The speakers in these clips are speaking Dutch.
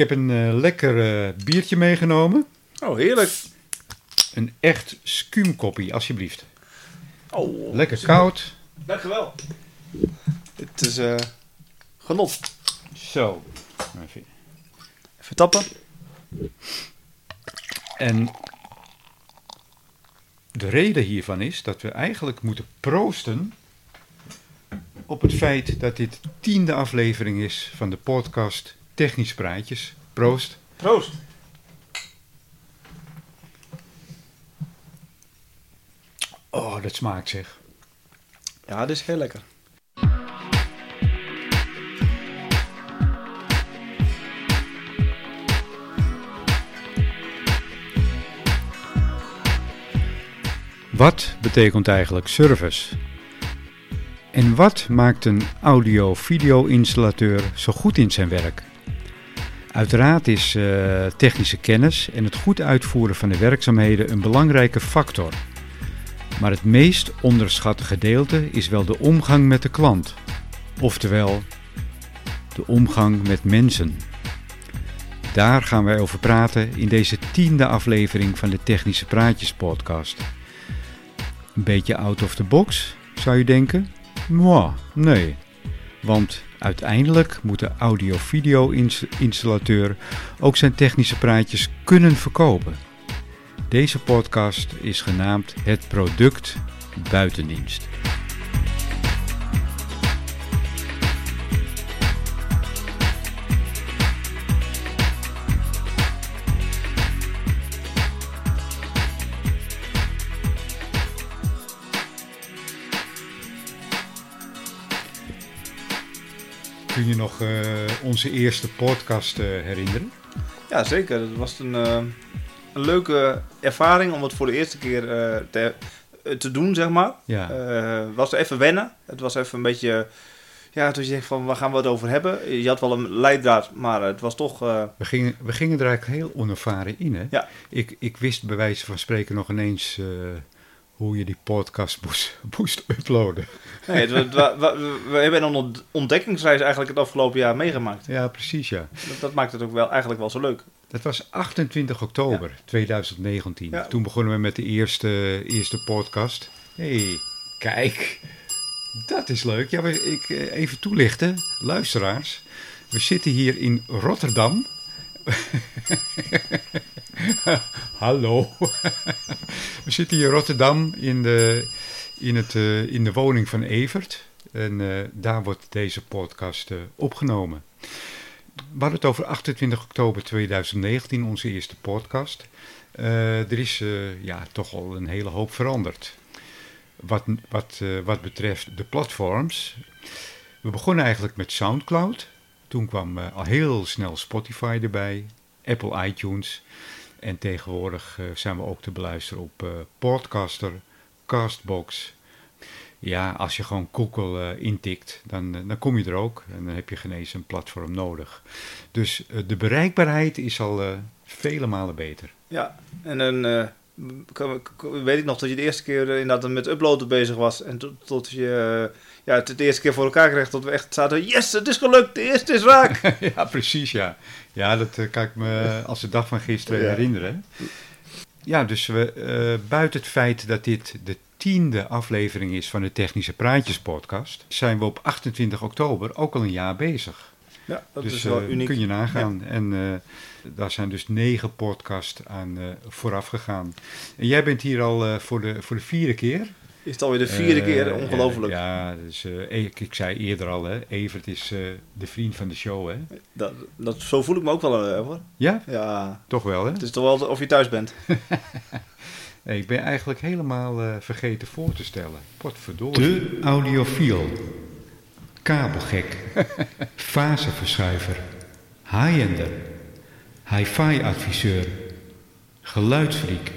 heb een eh, lekker eh, biertje meegenomen. Oh, heerlijk. Een echt skumkoppie, alsjeblieft. Oh, Lekker koud. dankjewel. Het is eh genot. Zo. Even. Even tappen. En de reden hiervan is dat we eigenlijk moeten proosten op het feit dat dit tiende aflevering is van de podcast Technisch Praatjes. Proost. Proost. Oh, dat smaakt zeg. Ja, dit is heel lekker. Wat betekent eigenlijk service? En wat maakt een audio-video-installateur zo goed in zijn werk? Uiteraard is eh, technische kennis en het goed uitvoeren van de werkzaamheden een belangrijke factor. Maar het meest onderschatte gedeelte is wel de omgang met de klant, oftewel de omgang met mensen. Daar gaan wij over praten in deze tiende aflevering van de Technische Praatjes podcast. Een beetje out of the box, zou je denken? Moi, nee. Want uiteindelijk moet de audio-video-installateur ook zijn technische praatjes kunnen verkopen. Deze podcast is genaamd Het Product Buitendienst. Nog eh, onze eerste podcast eh, herinneren? Ja, zeker. Het was een, eh, een leuke ervaring om het voor de eerste keer te, te doen, zeg maar. Ja. Was even wennen. Het was even een beetje... Ja, toen je denkt van, waar gaan we het over hebben? Je had wel een leidraad, maar het was toch... We gingen, we gingen er eigenlijk heel onervaren in. Hè? Ja. Ik, ik wist bij wijze van spreken nog ineens hoe je die podcast moest, moest uploaden. nee, het, we hebben een ont- ontdekkingsreis eigenlijk het afgelopen jaar meegemaakt. Ja, precies ja. Dat, dat maakt het ook wel, eigenlijk wel zo leuk. Dat was 28 oktober 2019. Ja. Toen begonnen we met de eerste, eerste podcast. hey, kijk. Dat is leuk. Ja, ik, eh, even toelichten. Luisteraars. We zitten hier in Rotterdam. Hallo. we zitten hier in Rotterdam in de, in het, eh, in de woning van Evert. En eh, daar wordt deze podcast eh, opgenomen. We hadden het over 28 oktober 2019, onze eerste podcast. Er is ja, toch al een hele hoop veranderd. Wat, wat, wat betreft de platforms. We begonnen eigenlijk met Soundcloud. Toen kwam al heel snel Spotify erbij, Apple iTunes. En tegenwoordig eh, zijn we ook te beluisteren op eh, Podcaster, Castbox. Ja, als je gewoon Google eh, intikt, dan, dan kom je er ook. En dan heb je geen een platform nodig. Dus de bereikbaarheid is al vele malen beter. Ja, en k- weet ik nog dat je de eerste keer eh, inderdaad met uploaden bezig was. En tot, tot je eh, ja, het de eerste keer voor elkaar kreeg dat we echt zaten... Yes, het is gelukt, de eerste is raak! ja, precies, ja. Ja, dat eh, kan ik me als de dag van gisteren Ja. herinneren. Ja, dus we, buiten het feit dat dit de tiende aflevering is van de Technische Praatjes podcast... zijn we op 28 oktober ook al een jaar bezig. Ja, dat dus is wel eh, uniek. kun je nagaan. En eh, daar zijn dus negen podcasts aan eh, vooraf gegaan. En jij bent hier al eh, voor, de, voor de vierde keer. Is het alweer de vierde keer, ongelooflijk. Ja, dus, eh, ik, ik zei eerder al, hè, Evert is eh, de vriend van de show, hè? Dat, dat, zo voel ik me ook wel hoor. Ja, Ja, toch wel, hè? het is toch wel of je thuis bent. Nee, ik ben eigenlijk helemaal eh, vergeten voor te stellen. Potverdorie. De audiofiel. Kabelgek. Faseverschuiver. High-ender. Hi-fi adviseur. Geluidsfreak.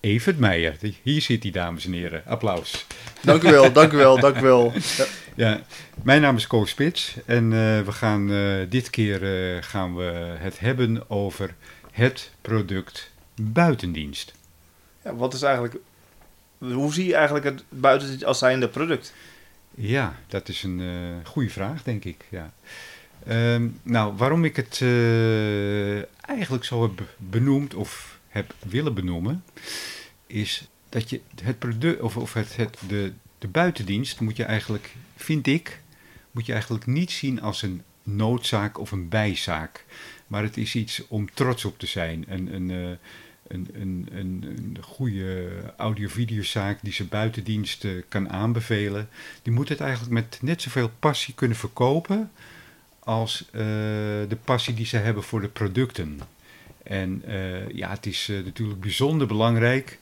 Evert Meijer. Hier zit hij, dames en heren. Applaus. Dank u wel, dank u wel, dank u wel. Ja. Ja, mijn naam is Koos Spits en eh, we gaan eh, dit keer eh, gaan we het hebben over het product buitendienst. Ja, wat is eigenlijk... Hoe zie je eigenlijk het buiten als zijnde product? Ja, dat is een eh goede vraag, denk ik. Ja. Ehm, nou, waarom ik het eh, eigenlijk zo heb benoemd of heb willen benoemen, is dat je het product of, of het, het, de, de buitendienst moet je eigenlijk, vind ik, moet je eigenlijk niet zien als een noodzaak of een bijzaak. Maar het is iets om trots op te zijn. Een, een, eh, een, een, een, goede audio-videozaak die ze buitendienst kan aanbevelen. Die moet het eigenlijk met net zoveel passie kunnen verkopen als eh, de passie die ze hebben voor de producten. En eh, ja, het is natuurlijk bijzonder belangrijk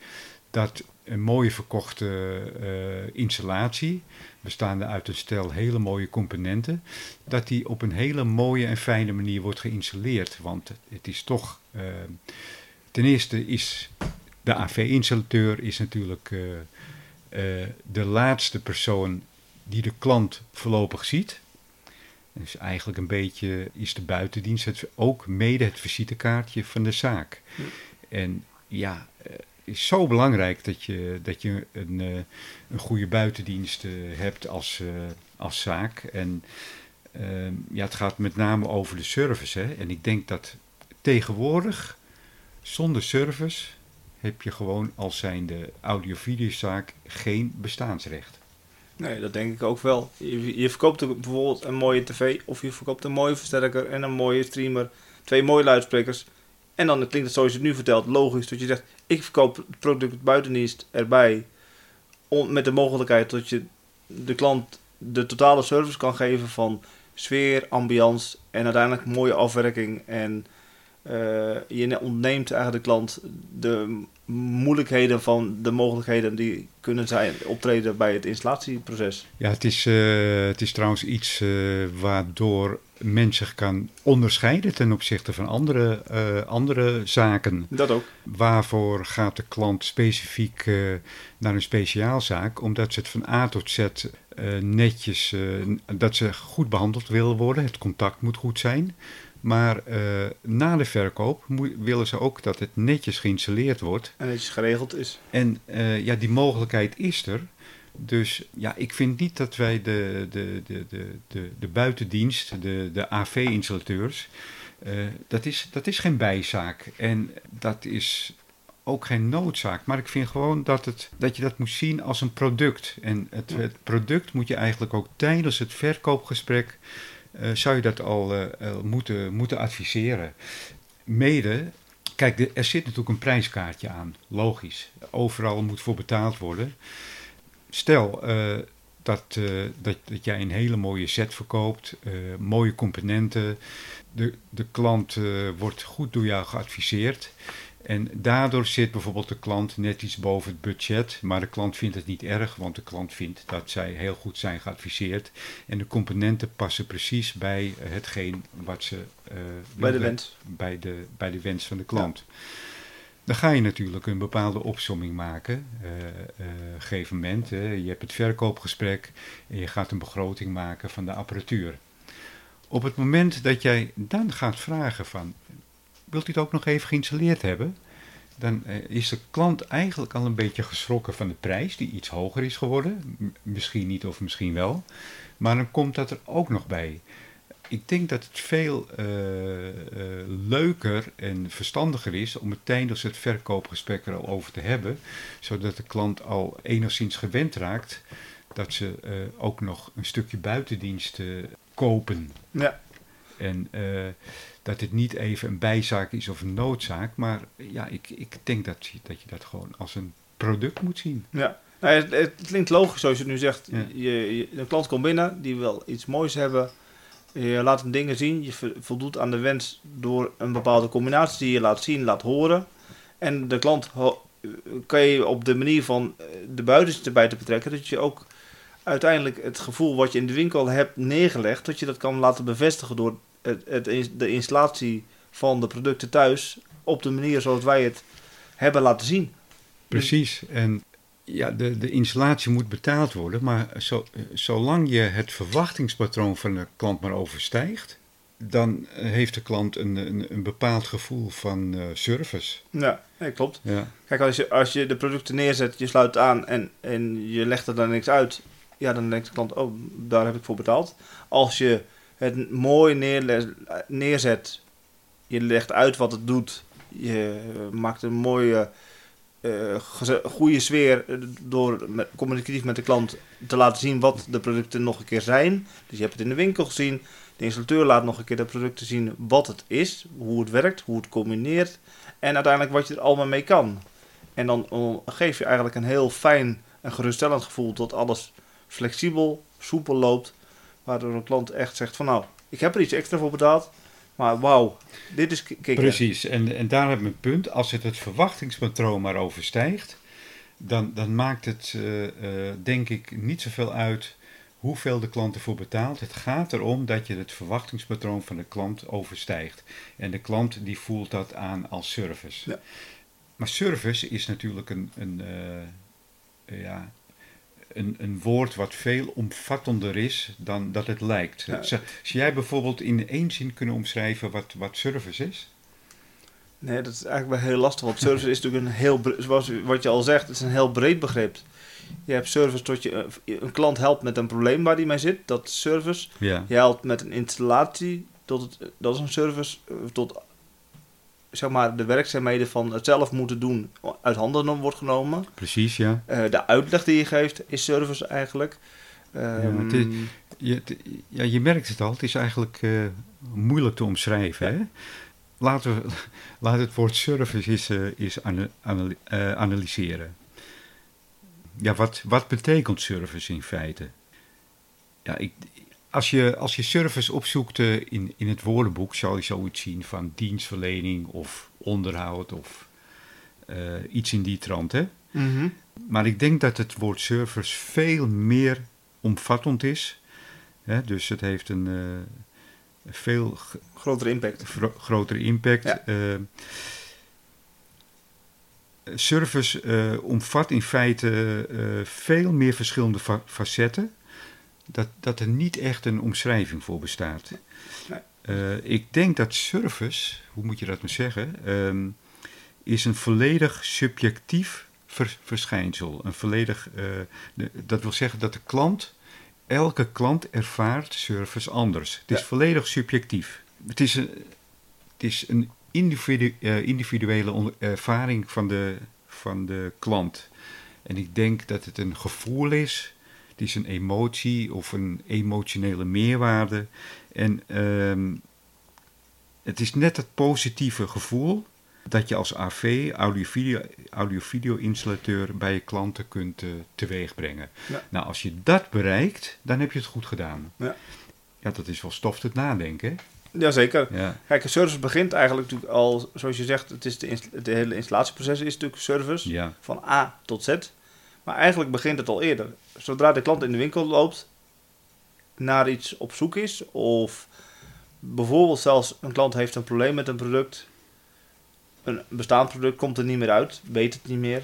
dat een mooie verkochte installatie bestaande uit een stel hele mooie componenten, dat die op een hele mooie en fijne manier wordt geïnstalleerd. Want het is toch, ten eerste is de AV-installateur is natuurlijk uh, uh, de laatste persoon die de klant voorlopig ziet. Dus eigenlijk een beetje is de buitendienst het, ook mede het visitekaartje van de zaak. En ja, is zo belangrijk dat je, dat je een, een goede buitendienst hebt als, als zaak. En ehm, ja, het gaat met name over de service. Hè? En ik denk dat tegenwoordig zonder service heb je gewoon als zijnde audio-videozaak geen bestaansrecht. Nee, dat denk ik ook wel. Je, verkoopt bijvoorbeeld een mooie tv of je verkoopt een mooie versterker en een mooie streamer, twee mooie luidsprekers. En dan klinkt het zoals je het nu vertelt logisch dat je zegt: ik verkoop het product buitendienst erbij. Om, met de mogelijkheid dat je de klant de totale service kan geven van sfeer, ambiance en uiteindelijk mooie afwerking. En je ontneemt eigenlijk de klant de moeilijkheden van de mogelijkheden die kunnen zijn optreden bij het installatieproces. Ja, het is, uh, het is trouwens iets uh, waardoor men zich kan onderscheiden ten opzichte van andere, uh, andere zaken. Dat ook. Waarvoor gaat de klant specifiek naar een speciaalzaak? Omdat ze het van A tot Z netjes, dat ze goed behandeld willen worden. Het contact moet goed zijn. Maar uh, na de verkoop willen ze ook dat het netjes geïnstalleerd wordt. En netjes geregeld is. En uh, ja, die mogelijkheid is er. Dus ja, ik vind niet dat wij de, de, de, de, de, de buitendienst, de, de AV-installateurs, uh, dat, is, dat is geen bijzaak. En dat is ook geen noodzaak. Maar ik vind gewoon dat, het, dat je dat moet zien als een product. En het, het product moet je eigenlijk ook tijdens het verkoopgesprek zou je dat al uh, moeten, moeten adviseren. Mede, kijk, er zit natuurlijk een prijskaartje aan, logisch. Overal moet voor betaald worden. Stel dat, dat, dat jij een hele mooie set verkoopt, mooie componenten. De, de klant wordt goed door jou geadviseerd. En daardoor zit bijvoorbeeld de klant net iets boven het budget, maar de klant vindt het niet erg, want de klant vindt dat zij heel goed zijn geadviseerd. En de componenten passen precies bij hetgeen wat ze. Uh, bij de wens. Bij de, bij de wens van de klant. Ja. Dan ga je natuurlijk een bepaalde opsomming maken. Uh, uh, gegeven moment, je hebt het verkoopgesprek en je gaat een begroting maken van de apparatuur. Op het moment dat jij dan gaat vragen van wilt u het ook nog even geïnstalleerd hebben? Dan uh, is de klant eigenlijk al een beetje geschrokken van de prijs, die iets hoger is geworden. Misschien niet of misschien wel. Maar dan komt dat er ook nog bij. Ik denk dat het veel uh, uh, leuker en verstandiger is om het tijdens het verkoopgesprek er al over te hebben, zodat de klant al enigszins gewend raakt dat ze ook nog een stukje buitendienst kopen. Ja. En dat het niet even een bijzaak is of een noodzaak. Maar ja, ik, ik denk dat, dat je dat gewoon als een product moet zien. Ja, nou, het, het, klinkt logisch zoals je nu zegt. Ja. Je, je, een klant komt binnen, die wil iets moois hebben. Je laat hem dingen zien. Je voldoet aan de wens door een bepaalde combinatie die je laat zien, laat horen. En de klant kan je op de manier van de buitens erbij te betrekken, dat je ook uiteindelijk het gevoel wat je in de winkel hebt neergelegd, dat je dat kan laten bevestigen door het, het, de installatie van de producten thuis op de manier zoals wij het hebben laten zien. Precies. En ja, de, de installatie moet betaald worden, maar zo, zolang je het verwachtingspatroon van de klant maar overstijgt, dan heeft de klant een, een, een bepaald gevoel van uh, service. Ja, nee, klopt. Ja. Kijk, als je, als je de producten neerzet, je sluit aan en, en je legt er dan niks uit, ja, dan denkt de klant, oh, daar heb ik voor betaald. Als je het mooi neerzet. Je legt uit wat het doet. Je maakt een mooie, eh, goede sfeer eh, door communicatief met de klant te laten zien wat de producten nog een keer zijn. Dus je hebt het in de winkel gezien. De installateur laat nog een keer de producten zien wat het is, hoe het werkt, hoe het combineert. En uiteindelijk wat je er allemaal mee kan. En dan eh, geef je eigenlijk een heel fijn en geruststellend gevoel dat alles flexibel, soepel loopt. Waardoor een klant echt zegt van nou, ik heb er iets extra voor betaald. Maar wauw, dit is kicken. Precies, en, en daar heb ik mijn punt. Als het het verwachtingspatroon maar overstijgt, dan, dan maakt het eh, eh, denk ik niet zoveel uit hoeveel de klant ervoor betaalt. Het gaat erom dat je het verwachtingspatroon van de klant overstijgt. En de klant die voelt dat aan als service. Ja. Maar service is natuurlijk een, een, eh, ja, een, een woord wat veel omvattender is dan dat het lijkt. Ja. Zou zou jij bijvoorbeeld in één zin kunnen omschrijven wat, wat service is? Nee, dat is eigenlijk wel heel lastig. Want service is natuurlijk een heel, zoals wat je al zegt, het is een heel breed begrip. Je hebt service tot je eh, een klant helpt met een probleem waar die mee zit. Dat is service. Ja. Je helpt met een installatie. Tot het, dat is een service. eh, Tot zeg maar, de werkzaamheden van het zelf moeten doen uit handen wordt genomen. Precies, ja. Eh, de uitleg die je geeft is service eigenlijk. Ehm, het is- Je, het- ja, je merkt het al, het is eigenlijk eh, moeilijk te omschrijven. Hè? Laten we we het woord service eens, ana- anali- eh, analyseren. Ja, wat, wat betekent service in feite? Ja, ik, als, je, als je service opzoekt eh, in, in het woordenboek, zal je zoiets zien van dienstverlening of onderhoud of eh, iets in die trant. Hè? mhm. Maar ik denk dat het woord service veel meer omvattend is. Hè, dus het heeft een eh, veel Grotere impact. gro- grotere impact. Ja. Service omvat in feite veel meer verschillende fa- facetten. Dat, dat er niet echt een omschrijving voor bestaat. Eh, ik denk dat service, hoe moet je dat maar zeggen, ehm, is een volledig subjectief ver- verschijnsel. Een volledig, eh, de- dat wil zeggen dat de klant, elke klant ervaart service anders. Het is volledig subjectief. Het is een, het is een individu- eh, individuele ervaring van de, van de klant. En ik denk dat het een gevoel is. Is een emotie of een emotionele meerwaarde. En ehm, het is net het positieve gevoel dat je als AV, audio-video audio installateur bij je klanten kunt eh, teweegbrengen. Ja. Nou, als je dat bereikt, dan heb je het goed gedaan. Ja. Ja, dat is wel stof tot nadenken. Jazeker. Ja. Kijk, een service begint eigenlijk natuurlijk al, zoals je zegt, het, is de, het hele installatieproces is natuurlijk service. Ja. van A tot Z. Maar eigenlijk begint het al eerder. Zodra de klant in de winkel loopt, naar iets op zoek is, of bijvoorbeeld zelfs een klant heeft een probleem met een product, een bestaand product komt er niet meer uit, weet het niet meer,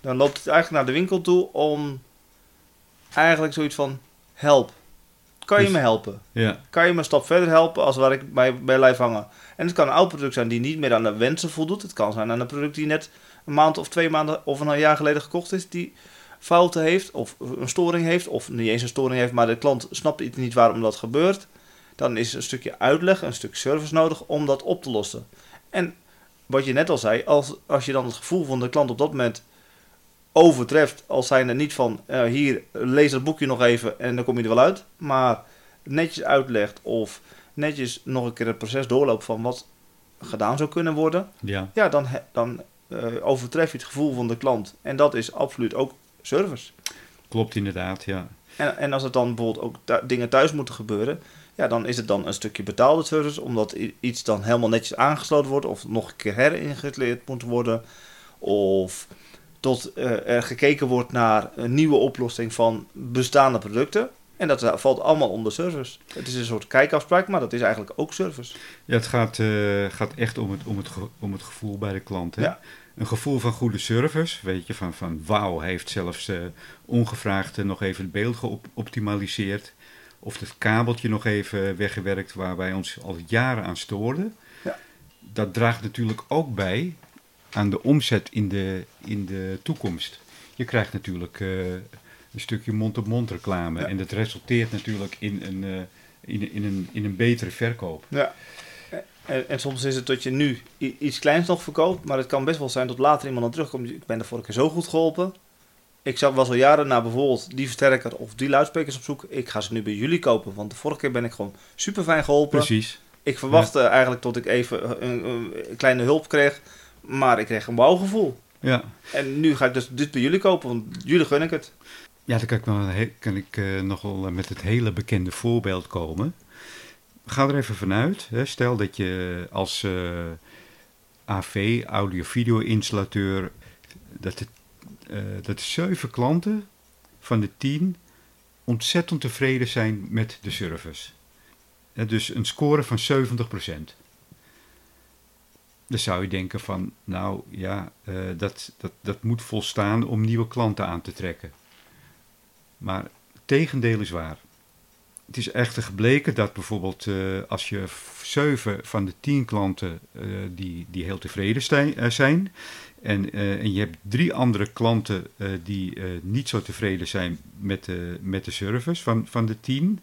dan loopt het eigenlijk naar de winkel toe om eigenlijk zoiets van help. Kan je Dus- me helpen? Ja. kan je me een stap verder helpen als waar ik bij, bij blijf hangen. En het kan een oud product zijn die niet meer aan de wensen voldoet. Het kan zijn aan een product die net een maand of twee maanden of een jaar geleden gekocht is, die fouten heeft of een storing heeft, of niet eens een storing heeft, maar de klant snapt iets niet waarom dat gebeurt. Dan is een stukje uitleg, een stuk service nodig om dat op te lossen. En wat je net al zei, als, als je dan het gevoel van de klant op dat moment overtreft, als zijn er niet van eh, hier, lees dat boekje nog even en dan kom je er wel uit, maar netjes uitlegt of netjes nog een keer het proces doorloopt van wat gedaan zou kunnen worden, Ja. ja, dan, dan eh, overtref je het gevoel van de klant. En dat is absoluut ook service. Klopt inderdaad, ja. En, en als het dan bijvoorbeeld ook dingen thuis moeten gebeuren, ja, dan is het dan een stukje betaalde service, omdat iets dan helemaal netjes aangesloten wordt, of nog een keer herinstalleerd moet worden, of tot eh, er gekeken wordt naar een nieuwe oplossing van bestaande producten. En dat valt allemaal onder service. Het is een soort kijkafspraak, maar dat is eigenlijk ook service. Ja, het gaat, eh, gaat echt om het, om, het om het gevoel bij de klant. Hè? Ja. Een gevoel van goede service, weet je, van, van wauw, heeft zelfs eh, ongevraagd eh, nog even het beeld geoptimaliseerd. Of het kabeltje nog even weggewerkt waar wij ons al jaren aan stoorden. Ja. Dat draagt natuurlijk ook bij aan de omzet in de, in de toekomst. Je krijgt natuurlijk een stukje mond-op-mond reclame. Ja. En dat resulteert natuurlijk in een, eh, in, in, een, in een betere verkoop. Ja. En, en, soms is het dat je nu iets kleins nog verkoopt, maar het kan best wel zijn dat later iemand dan terugkomt. Ik ben de vorige keer zo goed geholpen. Ik was al jaren naar bijvoorbeeld die versterker of die luidsprekers op zoek. Ik ga ze nu bij jullie kopen, want de vorige keer ben ik gewoon super fijn geholpen. Precies. Ik verwachtte eigenlijk tot ik even een, een, kleine hulp kreeg, maar ik kreeg een bouwgevoel. Ja. En nu ga ik dus dit bij jullie kopen, want jullie gun ik het. Ja, dan kan ik, kan ik uh, nog wel met het hele bekende voorbeeld komen. Ga er even vanuit. Hè. Stel dat je als uh, AV, audio-video-installateur, dat, het, uh, de zeven klanten van de tien ontzettend tevreden zijn met de service. dus een score van 70%. Dan zou je denken van, nou ja, dat, dat, dat moet volstaan om nieuwe klanten aan te trekken. Maar het tegendeel is waar. Het is echter gebleken dat bijvoorbeeld uh, als je zeven van de tien klanten uh, die, die heel tevreden uh, zijn. En, en, je hebt drie andere klanten die niet zo tevreden zijn met de, met de service van, van de tien.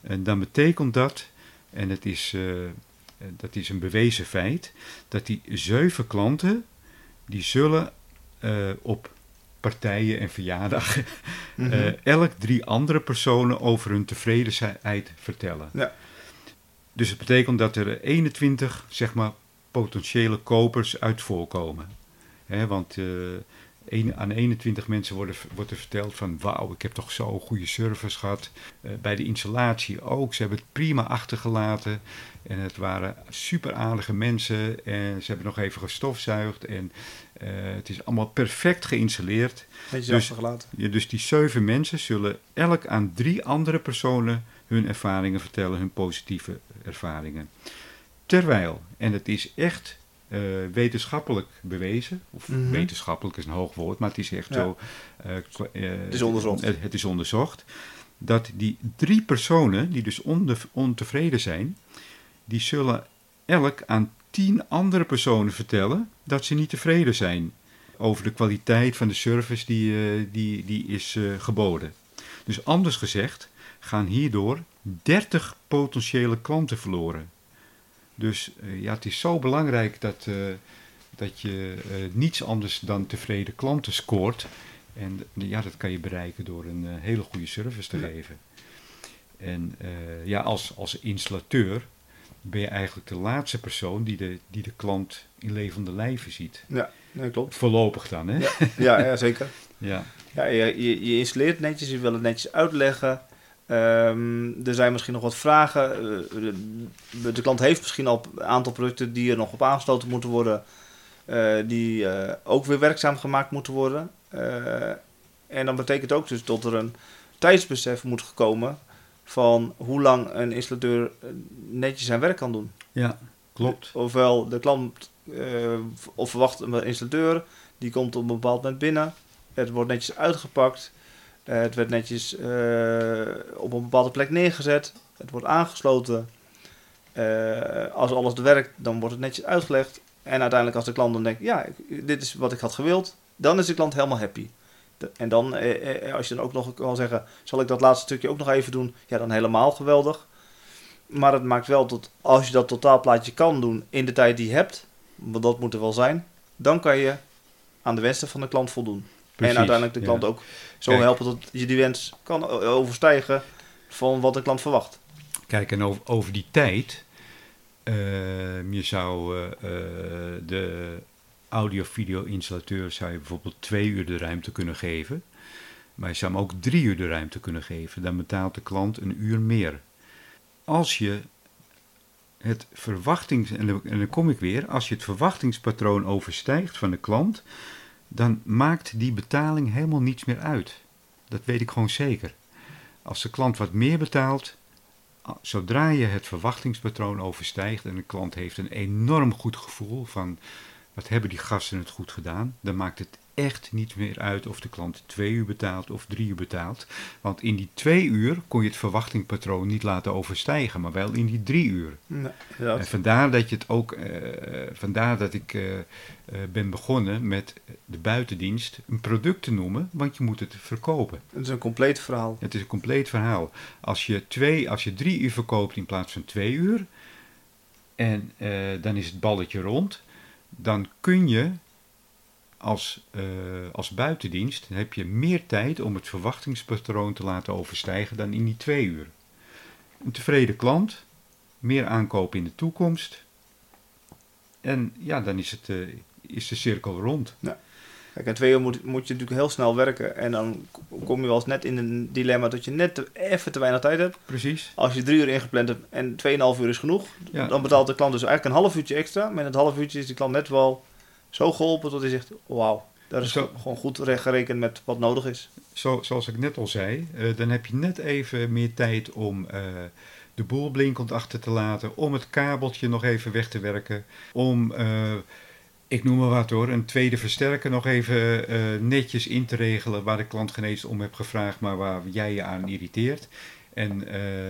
En dan betekent dat, en het is, dat is een bewezen feit, dat die zeven klanten, die zullen op partijen en verjaardagen mm elk drie andere personen over hun tevredenheid vertellen. Ja. Dus het betekent dat er 21 zeg maar, potentiële kopers uit voorkomen. He, want uh, een, aan 21 mensen worden, wordt er verteld van wauw, ik heb toch zo'n goede service gehad. Uh, bij de installatie ook, ze hebben het prima achtergelaten. En het waren super aardige mensen en ze hebben nog even gestofzuigd. En uh, het is allemaal perfect geïnstalleerd. Beetje dus. Ja, dus die zeven mensen zullen elk aan drie andere personen hun ervaringen vertellen, hun positieve ervaringen. Terwijl, en het is echt uh, wetenschappelijk bewezen, of mm -hmm. wetenschappelijk is een hoog woord, maar het is echt ja. zo. Uh, het is onderzocht. Het, het, is onderzocht. Dat die drie personen, die dus ontevreden zijn, die zullen elk aan tien andere personen vertellen dat ze niet tevreden zijn over de kwaliteit van de service die, uh, die, die is uh, geboden. Dus anders gezegd gaan hierdoor 30 potentiële klanten verloren. Dus uh, ja, het is zo belangrijk dat, dat je niets anders dan tevreden klanten scoort. En ja, dat kan je bereiken door een hele goede service te geven. En ja, als, als installateur ben je eigenlijk de laatste persoon die de, die de klant in levende lijven ziet. Ja, nee, klopt. Voorlopig dan, hè? Ja, ja, ja zeker. ja. Ja, je, je, installeert netjes, je wil het netjes uitleggen. Um, er zijn misschien nog wat vragen. De, de, klant heeft misschien al een aantal producten die er nog op aangesloten moeten worden. Uh, die uh, ook weer werkzaam gemaakt moeten worden. En dan betekent ook dus dat er een tijdsbesef moet komen van hoe lang een installateur netjes zijn werk kan doen. Ja, klopt. Ofwel de klant uh, of verwacht een installateur, die komt op een bepaald moment binnen. Het wordt netjes uitgepakt. Uh, het werd netjes uh, op een bepaalde plek neergezet. Het wordt aangesloten. als alles werkt, dan wordt het netjes uitgelegd. En uiteindelijk als de klant dan denkt, ja, dit is wat ik had gewild, dan is de klant helemaal happy. En dan, eh, eh, als je dan ook nog kan zeggen, zal ik dat laatste stukje ook nog even doen? Ja, dan helemaal geweldig. Maar het maakt wel dat als je dat totaalplaatje kan doen in de tijd die je hebt, want dat moet er wel zijn, dan kan je aan de wensen van de klant voldoen. Precies, en uiteindelijk de klant ja. ook zo Kijk, helpen dat je die wens kan overstijgen van wat de klant verwacht. Kijk, en over, over die tijd, uh, je zou uh, de audio-video-installateur zou je bijvoorbeeld twee uur de ruimte kunnen geven. Maar je zou hem ook drie uur de ruimte kunnen geven. Dan betaalt de klant een uur meer. Als je het verwachtings... En dan kom ik weer. Als je het verwachtingspatroon overstijgt van de klant... dan maakt die betaling helemaal niets meer uit. Dat weet ik gewoon zeker. Als de klant wat meer betaalt... Zodra je het verwachtingspatroon overstijgt en de klant heeft een enorm goed gevoel van wat hebben die gasten het goed gedaan, dan maakt het echt niet meer uit of de klant twee uur betaalt of drie uur betaalt. Want in die twee uur kon je het verwachtingpatroon niet laten overstijgen, maar wel in die drie uur. En vandaar dat je het ook, eh, vandaar dat ik eh, eh, ben begonnen met de buitendienst een product te noemen, want je moet het verkopen. Het is een compleet verhaal. Het is een compleet verhaal. Als je, twee, als je drie uur verkoopt in plaats van twee uur, en dan is het balletje rond, dan kun je als, eh, als buitendienst, heb je meer tijd om het verwachtingspatroon te laten overstijgen dan in die twee uur. Een tevreden klant, meer aankopen in de toekomst. En ja, dan is, het, eh, is de cirkel rond. Kijk, in twee uur moet, moet je natuurlijk heel snel werken. En dan kom je wel eens net in een dilemma dat je net te- even te weinig tijd hebt. Precies. Als je drie uur ingepland hebt en 2,5 uur is genoeg, Ja. dan betaalt de klant dus eigenlijk een half uurtje extra. Met het half uurtje is de klant net wel zo geholpen dat hij zegt, wauw, daar is Zo. gewoon goed gerekend met wat nodig is. Zo, zoals ik net al zei, eh, dan heb je net even meer tijd om eh, de boel blinkend achter te laten, om het kabeltje nog even weg te werken, om, eh, ik noem maar wat hoor, een tweede versterker nog even eh, netjes in te regelen waar de klant geen eens om hebt gevraagd, maar waar jij je aan irriteert. En, eh,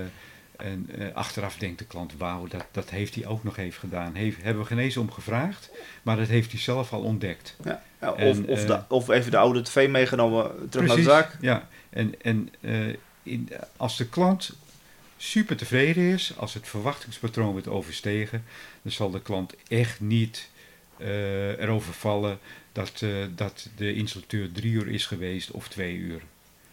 en eh, achteraf denkt de klant, wauw, dat, dat heeft hij ook nog even gedaan. Heeft, hebben we geen eens om gevraagd, maar dat heeft hij zelf al ontdekt. Ja, ja, of, En, of, de- of even de oude tv meegenomen terug naar de zaak. Ja, en, en in, als de klant super tevreden is, als het verwachtingspatroon wordt overstegen, dan zal de klant echt niet erover vallen dat, eh, dat de installateur drie uur is geweest of twee uur.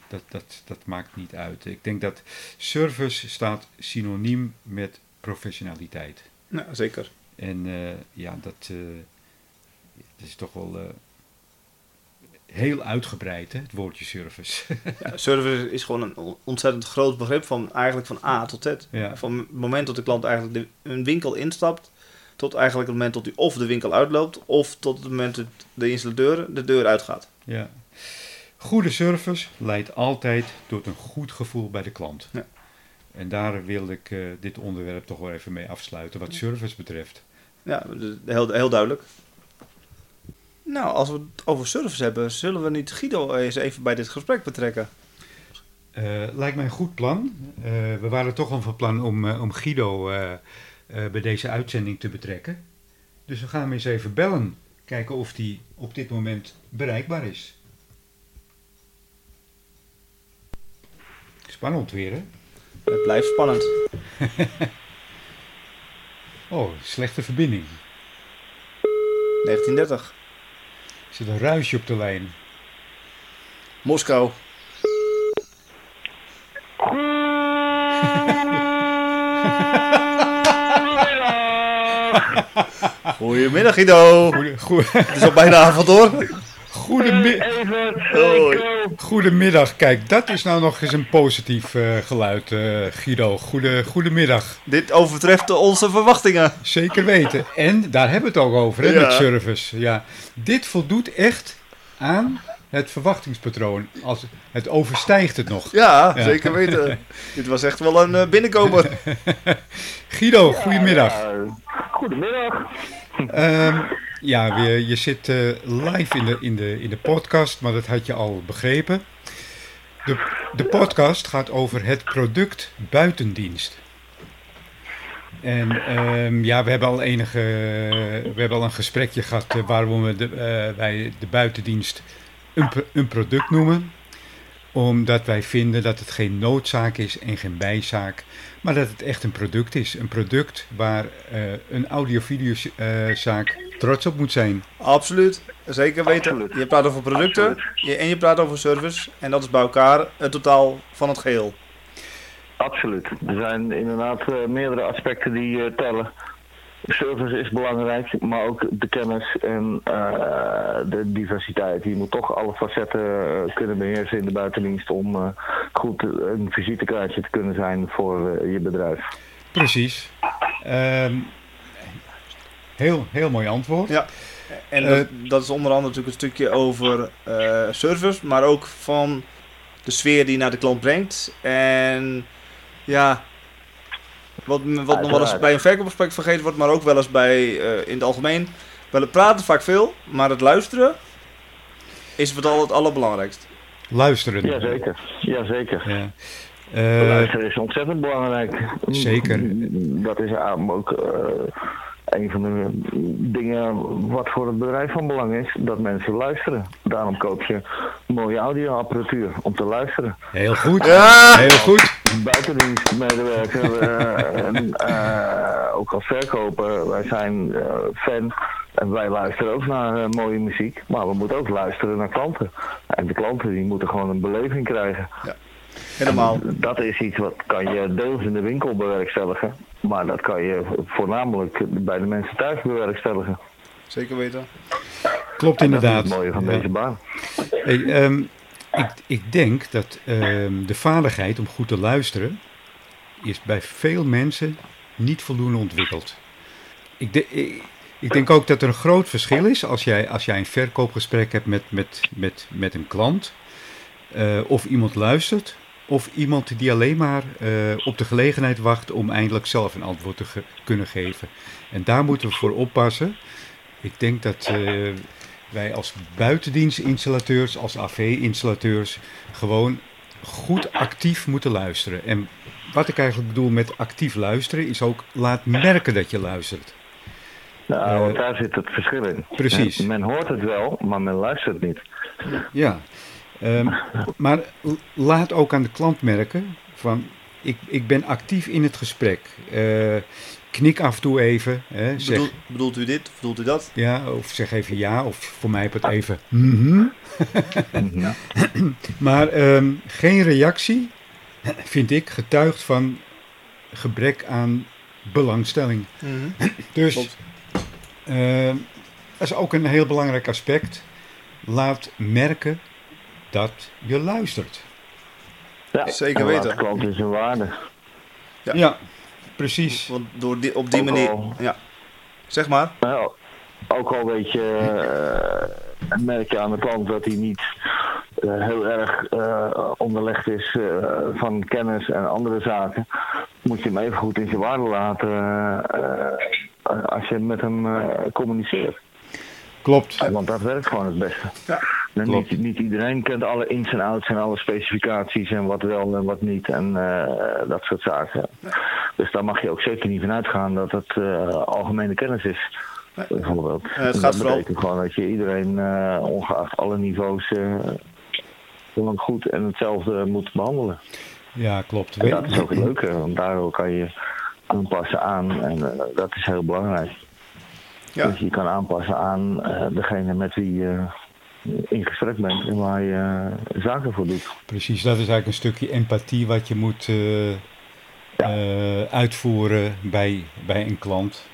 Dat, dat, dat maakt niet uit. Ik denk dat service staat synoniem met professionaliteit. Ja, zeker. En eh, ja, dat, eh, dat is toch wel eh, heel uitgebreid, hè, het woordje service. Ja, service is gewoon een on- ontzettend groot begrip van eigenlijk van A tot Z. ja, Van het moment dat de klant eigenlijk de, een winkel instapt, tot eigenlijk het moment dat hij of de winkel uitloopt, of tot het moment dat de installateur de deur uitgaat. ja. Goede service leidt altijd tot een goed gevoel bij de klant. Ja. En daar wil ik eh, dit onderwerp toch wel even mee afsluiten, wat service betreft. Ja, de- heel, heel duidelijk. Nou, als we het over service hebben, zullen we niet Guido eens even bij dit gesprek betrekken? Eh, lijkt mij een goed plan. Eh, we waren toch al van plan om, om Guido eh, bij deze uitzending te betrekken. Dus we gaan hem eens even bellen. Kijken of die op dit moment bereikbaar is. Spannend weer, hè? Het blijft spannend. Oh, slechte verbinding. 1930. Er zit een ruisje op de lijn. Moskou. Goedemiddag Guido. Goede, goede, Het is al bijna avond hoor. goedemi- Hoi. goedemiddag. Kijk, dat is nou nog eens een positief eh, geluid, eh, Guido. Goede, goedemiddag. Dit overtreft onze verwachtingen. Zeker weten. En daar hebben we het ook over, hè, Ja. met service. Ja. Dit voldoet echt aan het verwachtingspatroon. Als het overstijgt het nog. Ja, Ja. zeker weten. Dit was echt wel een eh, binnenkomer. Guido, goedemiddag. Ja, goedemiddag. Ehm, ja, je, je zit eh, live in de, in, de, in de podcast, maar dat had je al begrepen. De, de podcast gaat over het product buitendienst. En ehm, ja, we hebben al enige, we hebben al een gesprekje gehad eh, waarom we de, eh, wij de buitendienst een, een product noemen. Omdat wij vinden dat het geen noodzaak is en geen bijzaak, maar dat het echt een product is. Een product waar eh, een audio-videozaak trots op moet zijn. Absoluut. Zeker weten. Absoluut. Je praat over producten je, en je praat over service. En dat is bij elkaar het totaal van het geheel. Absoluut. Er zijn inderdaad eh, meerdere aspecten die eh, tellen. Service is belangrijk, maar ook de kennis en eh, de diversiteit. Je moet toch alle facetten eh, kunnen beheersen in de buitendienst om eh, goed een visitekaartje te kunnen zijn voor je bedrijf. Precies. Ehm, heel, heel mooi antwoord. Ja. En dat, dat is onder andere natuurlijk een stukje over eh, service, maar ook van de sfeer die je naar de klant brengt. En ja, wat, wat nog wel eens bij een verkoopgesprek vergeten wordt, maar ook wel eens bij, eh, in het algemeen, Wel, het praten vaak veel, maar het luisteren is wat al het allerbelangrijkst. Luisteren. Jazeker, jazeker. Ja. Eh, Luisteren is ontzettend belangrijk. Zeker. Dat is ook eh, een van de dingen wat voor het bedrijf van belang is, dat mensen luisteren. Daarom koop je mooie audioapparatuur om te luisteren. heel goed. Ja! Heel goed. Buitendienstmedewerker, eh, en, eh, ook als verkoper, wij zijn eh, fan en wij luisteren ook naar eh, mooie muziek, maar we moeten ook luisteren naar klanten. En de klanten die moeten gewoon een beleving krijgen. Helemaal. Dat is iets wat kan je deels in de winkel bewerkstelligen, maar dat kan je voornamelijk bij de mensen thuis bewerkstelligen. Zeker weten. Klopt En dat is inderdaad. het mooie van Ja. deze baan. Hey, ehm, ik, ik denk dat ehm, de vaardigheid om goed te luisteren is bij veel mensen niet voldoende ontwikkeld. Ik, de- ik, ik denk ook dat er een groot verschil is als jij, als jij een verkoopgesprek hebt met, met, met, met een klant. eh, of iemand luistert. Of iemand die alleen maar eh, op de gelegenheid wacht om eindelijk zelf een antwoord te ge- kunnen geven. En daar moeten we voor oppassen. Ik denk dat eh, wij als buitendienstinstallateurs, als AV-installateurs, gewoon goed actief moeten luisteren. En wat ik eigenlijk bedoel met actief luisteren, is ook laat merken dat je luistert. Nou, Eh, want daar zit het verschil in. precies. Men, men hoort het wel, maar men luistert niet. Ja, Ehm, maar laat ook aan de klant merken van ik, ik ben actief in het gesprek. Eh, knik af en toe even. Hè, zeg, Bedoel, bedoelt u dit? Bedoelt u dat? ja, of zeg even ja, of voor mij op het even. mhm. Mhm. Maar ehm, geen reactie, vind ik, getuigt van gebrek aan belangstelling. Dus Klopt. ehm, dat is ook een heel belangrijk aspect. Laat merken dat je luistert. Ja, Zeker weten. de klant in zijn waarde. Ja. Ja, precies. Want door die, op die Ook manier... al- Ja. Zeg maar. Nou, ook al weet je, eh, merk je aan de klant dat hij niet eh, heel erg eh, onderlegd is eh, van kennis en andere zaken, moet je hem even goed in zijn waarde laten eh, als je met hem eh, communiceert. Klopt. Want dat werkt gewoon het beste. Ja. En niet, niet iedereen kent alle ins en outs en alle specificaties en wat wel en wat niet en eh, dat soort zaken. Dus daar mag je ook zeker niet van uitgaan dat het eh, algemene kennis is. Nee. Bijvoorbeeld. Eh, het En gaat dat vooral- betekent gewoon dat je iedereen, eh, ongeacht alle niveaus, eh, gewoon goed en hetzelfde moet behandelen. Ja, klopt. En dat is ook het leuke, want daardoor kan je aanpassen aan en dat is heel belangrijk. Ja. Dus je kan aanpassen aan eh, degene met wie je in gesprek bent en waar je eh, zaken voor doet. Precies, dat is eigenlijk een stukje empathie wat je moet eh, eh, uitvoeren bij, bij een klant.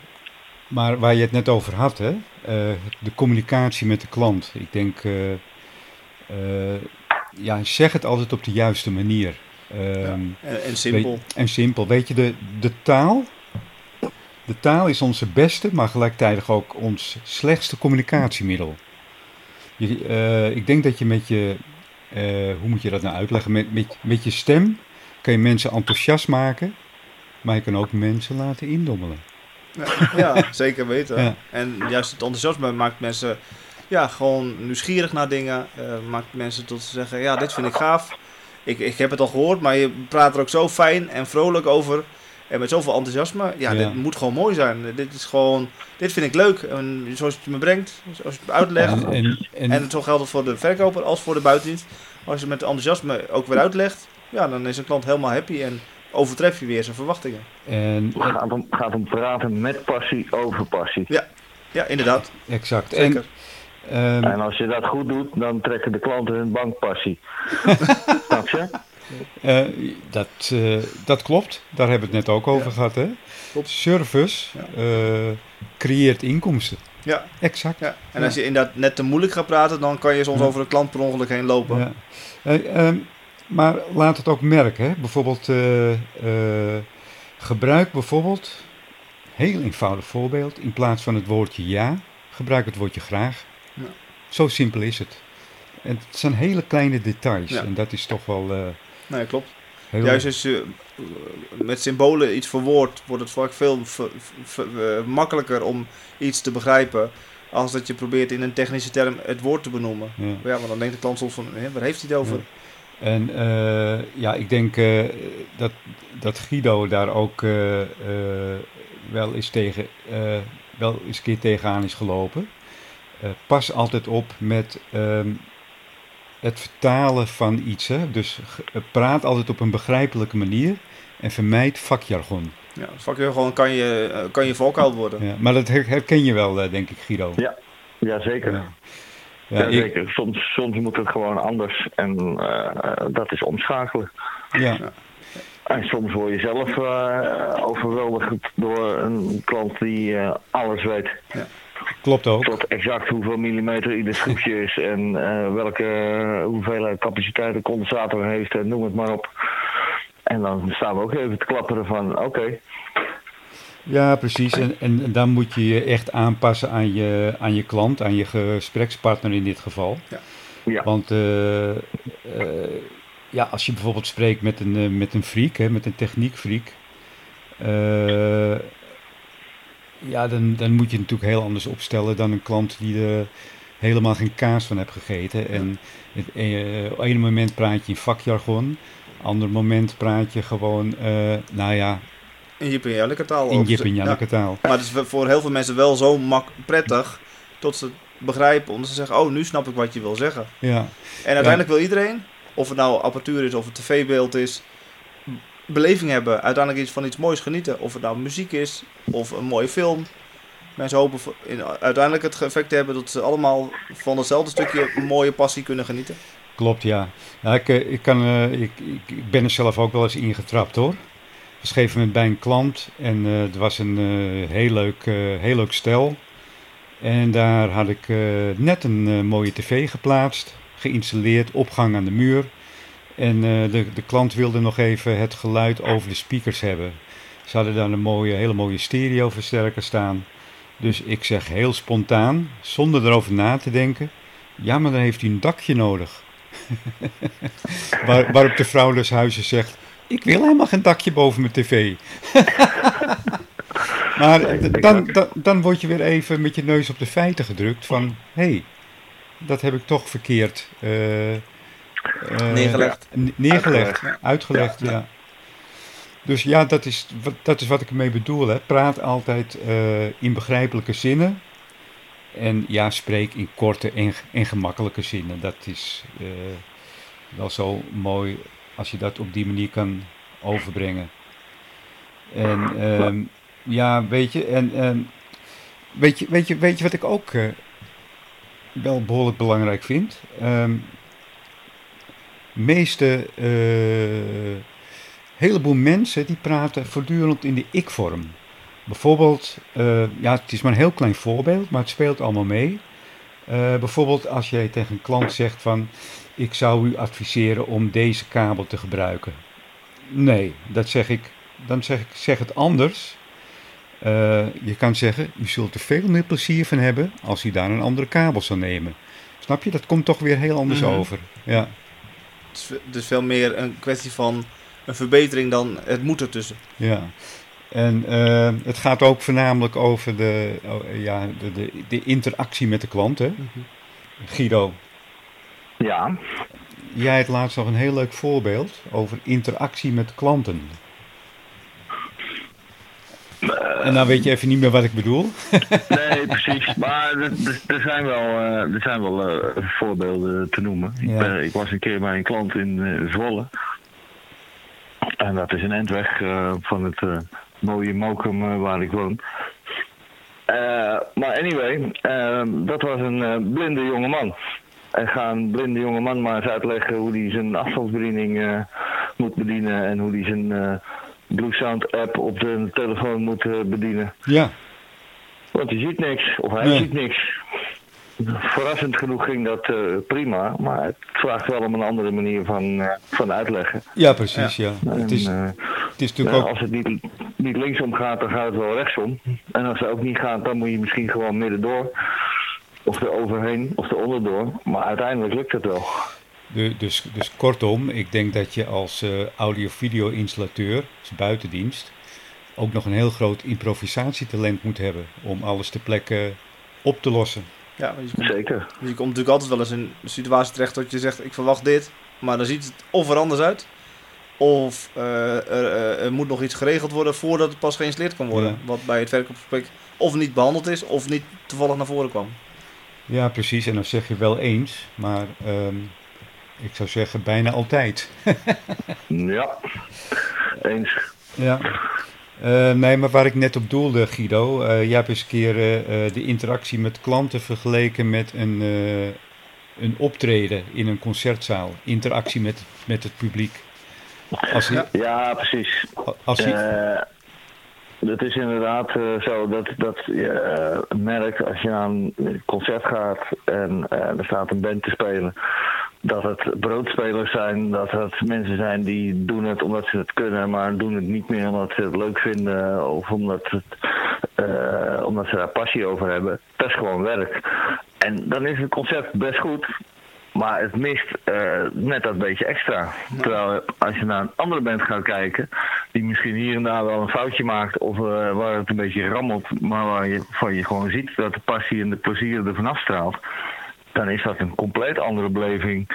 Maar waar je het net over had, hè? eh, de communicatie met de klant. Ik denk, eh, eh, ja, zeg het altijd op de juiste manier. Ehm, En, en simpel. Weet- en simpel. Weet je, de, de taal. De taal is onze beste, maar gelijktijdig ook ons slechtste communicatiemiddel. Je, eh, ik denk dat je met je, eh, hoe moet je dat nou uitleggen? Met, met, met je stem kan je mensen enthousiast maken, maar je kan ook mensen laten indommelen. Ja, ja, zeker weten. Ja. En juist het enthousiasme maakt mensen ja, gewoon nieuwsgierig naar dingen. eh, maakt mensen tot ze zeggen, ja, dit vind ik gaaf. Ik, ik heb het al gehoord, maar je praat er ook zo fijn en vrolijk over. En met zoveel enthousiasme. Ja, Ja. dit moet gewoon mooi zijn. Dit is gewoon, dit vind ik leuk. En zoals je het me brengt, zoals je het me uitlegt. En, en, en, En zo geldt het voor de verkoper als voor de buitendienst. Als je met enthousiasme ook weer uitlegt, ja, dan is een klant helemaal happy en overtref je weer zijn verwachtingen. en, Het gaat om, gaat om praten met passie over passie. Ja, inderdaad. exact. Zeker. En, ehm, En als je dat goed doet, dan trekken de klanten hun bankpassie. Snap je? Eh, dat, eh, dat klopt, daar hebben we het net ook over Ja. gehad. Hè? Klopt. Service Ja. eh, creëert inkomsten. Ja, Exact. ja. En als je inderdaad net te moeilijk gaat praten, dan kan je soms over een klant per ongeluk heen lopen. Ja. Eh, ehm, maar laat het ook merken. Hè? Bijvoorbeeld, gebruik bijvoorbeeld, heel eenvoudig voorbeeld, in plaats van het woordje ja, gebruik het woordje graag. Ja. Zo simpel is het. En het zijn hele kleine details. En dat is toch wel Nee, klopt. heel... Juist als je eh, met symbolen iets verwoordt, wordt het vaak veel eh, makkelijker om iets te begrijpen als dat je probeert in een technische term het woord te benoemen. Ja. Ja, want dan denkt de klant soms van, hè, waar heeft hij het over? Ja. En eh, ja, ik denk dat, dat Guido daar ook wel eens tegen, wel eens een keer tegenaan is gelopen. Pas altijd op met ehm, het vertalen van iets. Hè? Dus praat altijd op een begrijpelijke manier en vermijd vakjargon. Ja, vakjargon kan je, eh, kan je valkuil worden. Ja, maar dat her- herken je wel, eh, denk ik, Guido. Ja, zeker. Ja. Ja, Ja, ik, zeker. Soms, soms moet het gewoon anders en eh, dat is omschakelen. ja, En soms word je zelf eh, overweldigd door een klant die eh, alles weet. Klopt ook. Tot exact hoeveel millimeter ieder schroefje is en eh, welke hoeveelheid capaciteit de condensator heeft en noem het maar op. En dan staan we ook even te klapperen van oké, Ja, precies. En, en, en dan moet je je echt aanpassen aan je, aan je klant, aan je gesprekspartner in dit geval. ja, Want eh, eh, ja, als je bijvoorbeeld spreekt met een, eh, met een freak, hè, met een techniekfreak, eh, ja, dan, dan moet je het natuurlijk heel anders opstellen dan een klant die er helemaal geen kaas van heeft gegeten. En het, eh, op een moment praat je in vakjargon, ander moment praat je gewoon, eh, nou ja, In Jip en Janneke taal. in. Jip en Ja. Taal. Maar het is voor heel veel mensen wel zo mak prettig tot ze begrijpen. Omdat ze zeggen, oh, nu snap ik wat je wil zeggen. Ja. En uiteindelijk wil iedereen, of het nou apparatuur is of het tv-beeld is, beleving hebben. Uiteindelijk iets van iets moois genieten. Of het nou muziek is of een mooie film. Mensen hopen in, uiteindelijk het effect te hebben dat ze allemaal van hetzelfde stukje mooie passie kunnen genieten. Klopt, ja. ja ik, eh, ik, kan, eh, ik, ik, ik ben er zelf ook wel eens ingetrapt hoor. Op een gegeven bij een klant en eh er was een heel, leuk, heel leuk stel. En daar had ik net een mooie tv geplaatst, geïnstalleerd, opgang aan de muur. En eh, de, de klant wilde nog even het geluid over de speakers hebben. Ze hadden daar een mooie, hele mooie stereoversterker staan. Dus ik zeg heel spontaan, zonder erover na te denken. Ja, maar dan heeft hij een dakje nodig. Waar, waarop de vrouw des huizes zegt: Ik wil helemaal geen dakje boven mijn tv. maar dan, dan, dan word je weer even met je neus op de feiten gedrukt: van hé, hey, dat heb ik toch verkeerd eh, Neergelegd. n- neergelegd, Uitgelegd. uitgelegd, ja. Dus ja, dat is, wat- dat is wat ik ermee bedoel. Hè. Praat altijd eh, in begrijpelijke zinnen. En ja, spreek in korte en, en gemakkelijke zinnen. Dat is eh, wel zo mooi als je dat op die manier kan overbrengen. En ehm, ja, weet je, en ehm, weet, je, weet, je, weet je wat ik ook eh, wel behoorlijk belangrijk vind? Meeste, eh heleboel mensen die praten voortdurend in de ik-vorm. Bijvoorbeeld, eh, ja, het is maar een heel klein voorbeeld, maar het speelt allemaal mee. Eh, bijvoorbeeld als jij tegen een klant zegt van, ik zou u adviseren om deze kabel te gebruiken. Nee, dat zeg ik, dan zeg ik, zeg het anders. Je kan zeggen, u zult er veel meer plezier van hebben als u daar een andere kabel zou nemen. Snap je? Dat komt toch weer heel anders Mhm. over. Ja. Het is, is veel meer een kwestie van een verbetering dan het moet ertussen. Ja, en eh, het gaat ook voornamelijk over de, oh, ja, de, de, de interactie met de klant. Hè? Guido, ja. jij had laatst nog een heel leuk voorbeeld over interactie met klanten. En nou weet je even niet meer wat ik bedoel. Nee, precies. Maar er, zijn wel, eh, er zijn wel eh, voorbeelden te noemen. Ik, ben- ik was een keer bij een klant in eh, Zwolle. En dat is een endweg eh, van het eh, mooie Mokum eh, waar ik woon. Eh, maar anyway, eh, dat was een eh, blinde jongeman. En ga een blinde jongeman maar eens uitleggen hoe hij zijn afstandsbediening eh, moet bedienen en hoe hij zijn eh Blue Sound app op de telefoon moet eh, bedienen. Ja, Want hij ziet niks, of hij Nee. ziet niks. Verrassend genoeg ging dat eh, prima, maar het vraagt wel om een andere manier van, eh, van uitleggen. ja precies. Ja. En, Het, is, het is natuurlijk ook... als het niet, niet linksom gaat, dan gaat het wel rechtsom. En als het ook niet gaat, dan moet je misschien gewoon middendoor. Of er overheen, of er onderdoor. Maar uiteindelijk lukt het wel. De, dus, dus kortom, ik denk dat je als eh, audio-video-installateur, als buitendienst, ook nog een heel groot improvisatietalent moet hebben om alles ter plekke op te lossen. Ja, je komt, Zeker. je komt natuurlijk altijd wel eens in een situatie terecht dat je zegt, ik verwacht dit. Maar dan ziet het of er anders uit. Of eh, er, eh, er moet nog iets geregeld worden voordat het pas geïnstalleerd kan worden. Ja. Wat bij het verkoopgesprek of niet behandeld is of niet toevallig naar voren kwam. Ja, precies. En dan zeg je wel eens, maar ehm, ik zou zeggen bijna altijd. Ja, eens. Ja. Eh, nee, maar waar ik net op doelde, Guido, eh jij hebt eens een keer eh, de interactie met klanten vergeleken met een, een optreden in een concertzaal. Interactie met, met het publiek. Als je, Ja. Precies. als je, het is inderdaad zo dat, dat je merkt als je naar een concert gaat en er staat een band te spelen, dat het broodspelers zijn, dat het mensen zijn die doen het omdat ze het kunnen, maar doen het niet meer omdat ze het leuk vinden of omdat, het, eh, omdat ze daar passie over hebben. Dat is gewoon werk. En dan is het concert best goed, maar het mist eh, net dat beetje extra. Terwijl als je naar een andere band gaat kijken, die misschien hier en daar wel een foutje maakt of eh, waar het een beetje rammelt, maar waar je, van je gewoon ziet dat de passie en de plezier er vanaf straalt, dan is dat een compleet andere beleving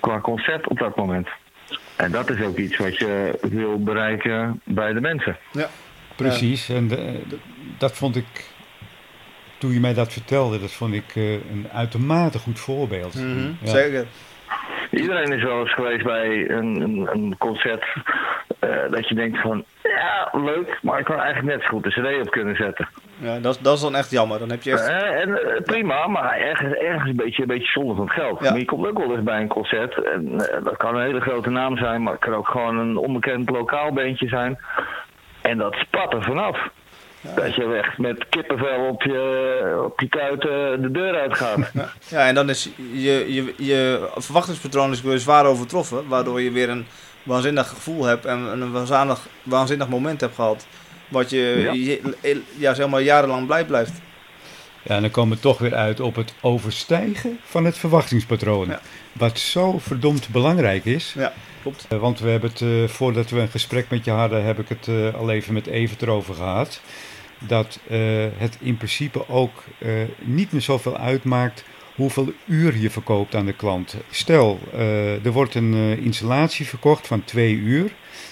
qua concert op dat moment. En dat is ook iets wat je wil bereiken bij de mensen. Ja. precies. En de- dat vond ik, toen je mij dat vertelde, dat vond ik eh, een uitermate goed voorbeeld. Ja. Zeker. Iedereen is wel eens geweest bij een, een, een concert eh, dat je denkt van, ja, leuk, maar ik kan eigenlijk net zo goed een cd op kunnen zetten. Ja, dat, is- dat is dan echt jammer. Dan heb je echt... Eh, en eh, prima, maar ergens, ergens een, beetje, een beetje zonde van het geld. Ja. Maar je komt ook wel eens bij een concert. En dat kan een hele grote naam zijn, maar het kan ook gewoon een onbekend lokaal bandje zijn. En dat spat er vanaf. Dat je echt met kippenvel op je, op je kuiten de deur uitgaat. Ja, en dan is je, je, je verwachtingspatroon is weer zwaar overtroffen. Waardoor je weer een waanzinnig gevoel hebt en een waanzinnig, waanzinnig moment hebt gehad. Wat je, Ja. je- ja, zeg maar jarenlang blij blijft. Ja, en dan komen we toch weer uit op het overstijgen van het verwachtingspatroon. Ja. Wat zo verdomd belangrijk is. Ja, klopt. Eh, Want we hebben het, eh, voordat we een gesprek met je hadden, heb ik het eh, al even met Evert erover gehad. Dat eh, het in principe ook eh, niet meer zoveel uitmaakt hoeveel uur je verkoopt aan de klant. Stel, eh, er wordt een installatie verkocht van twee uur.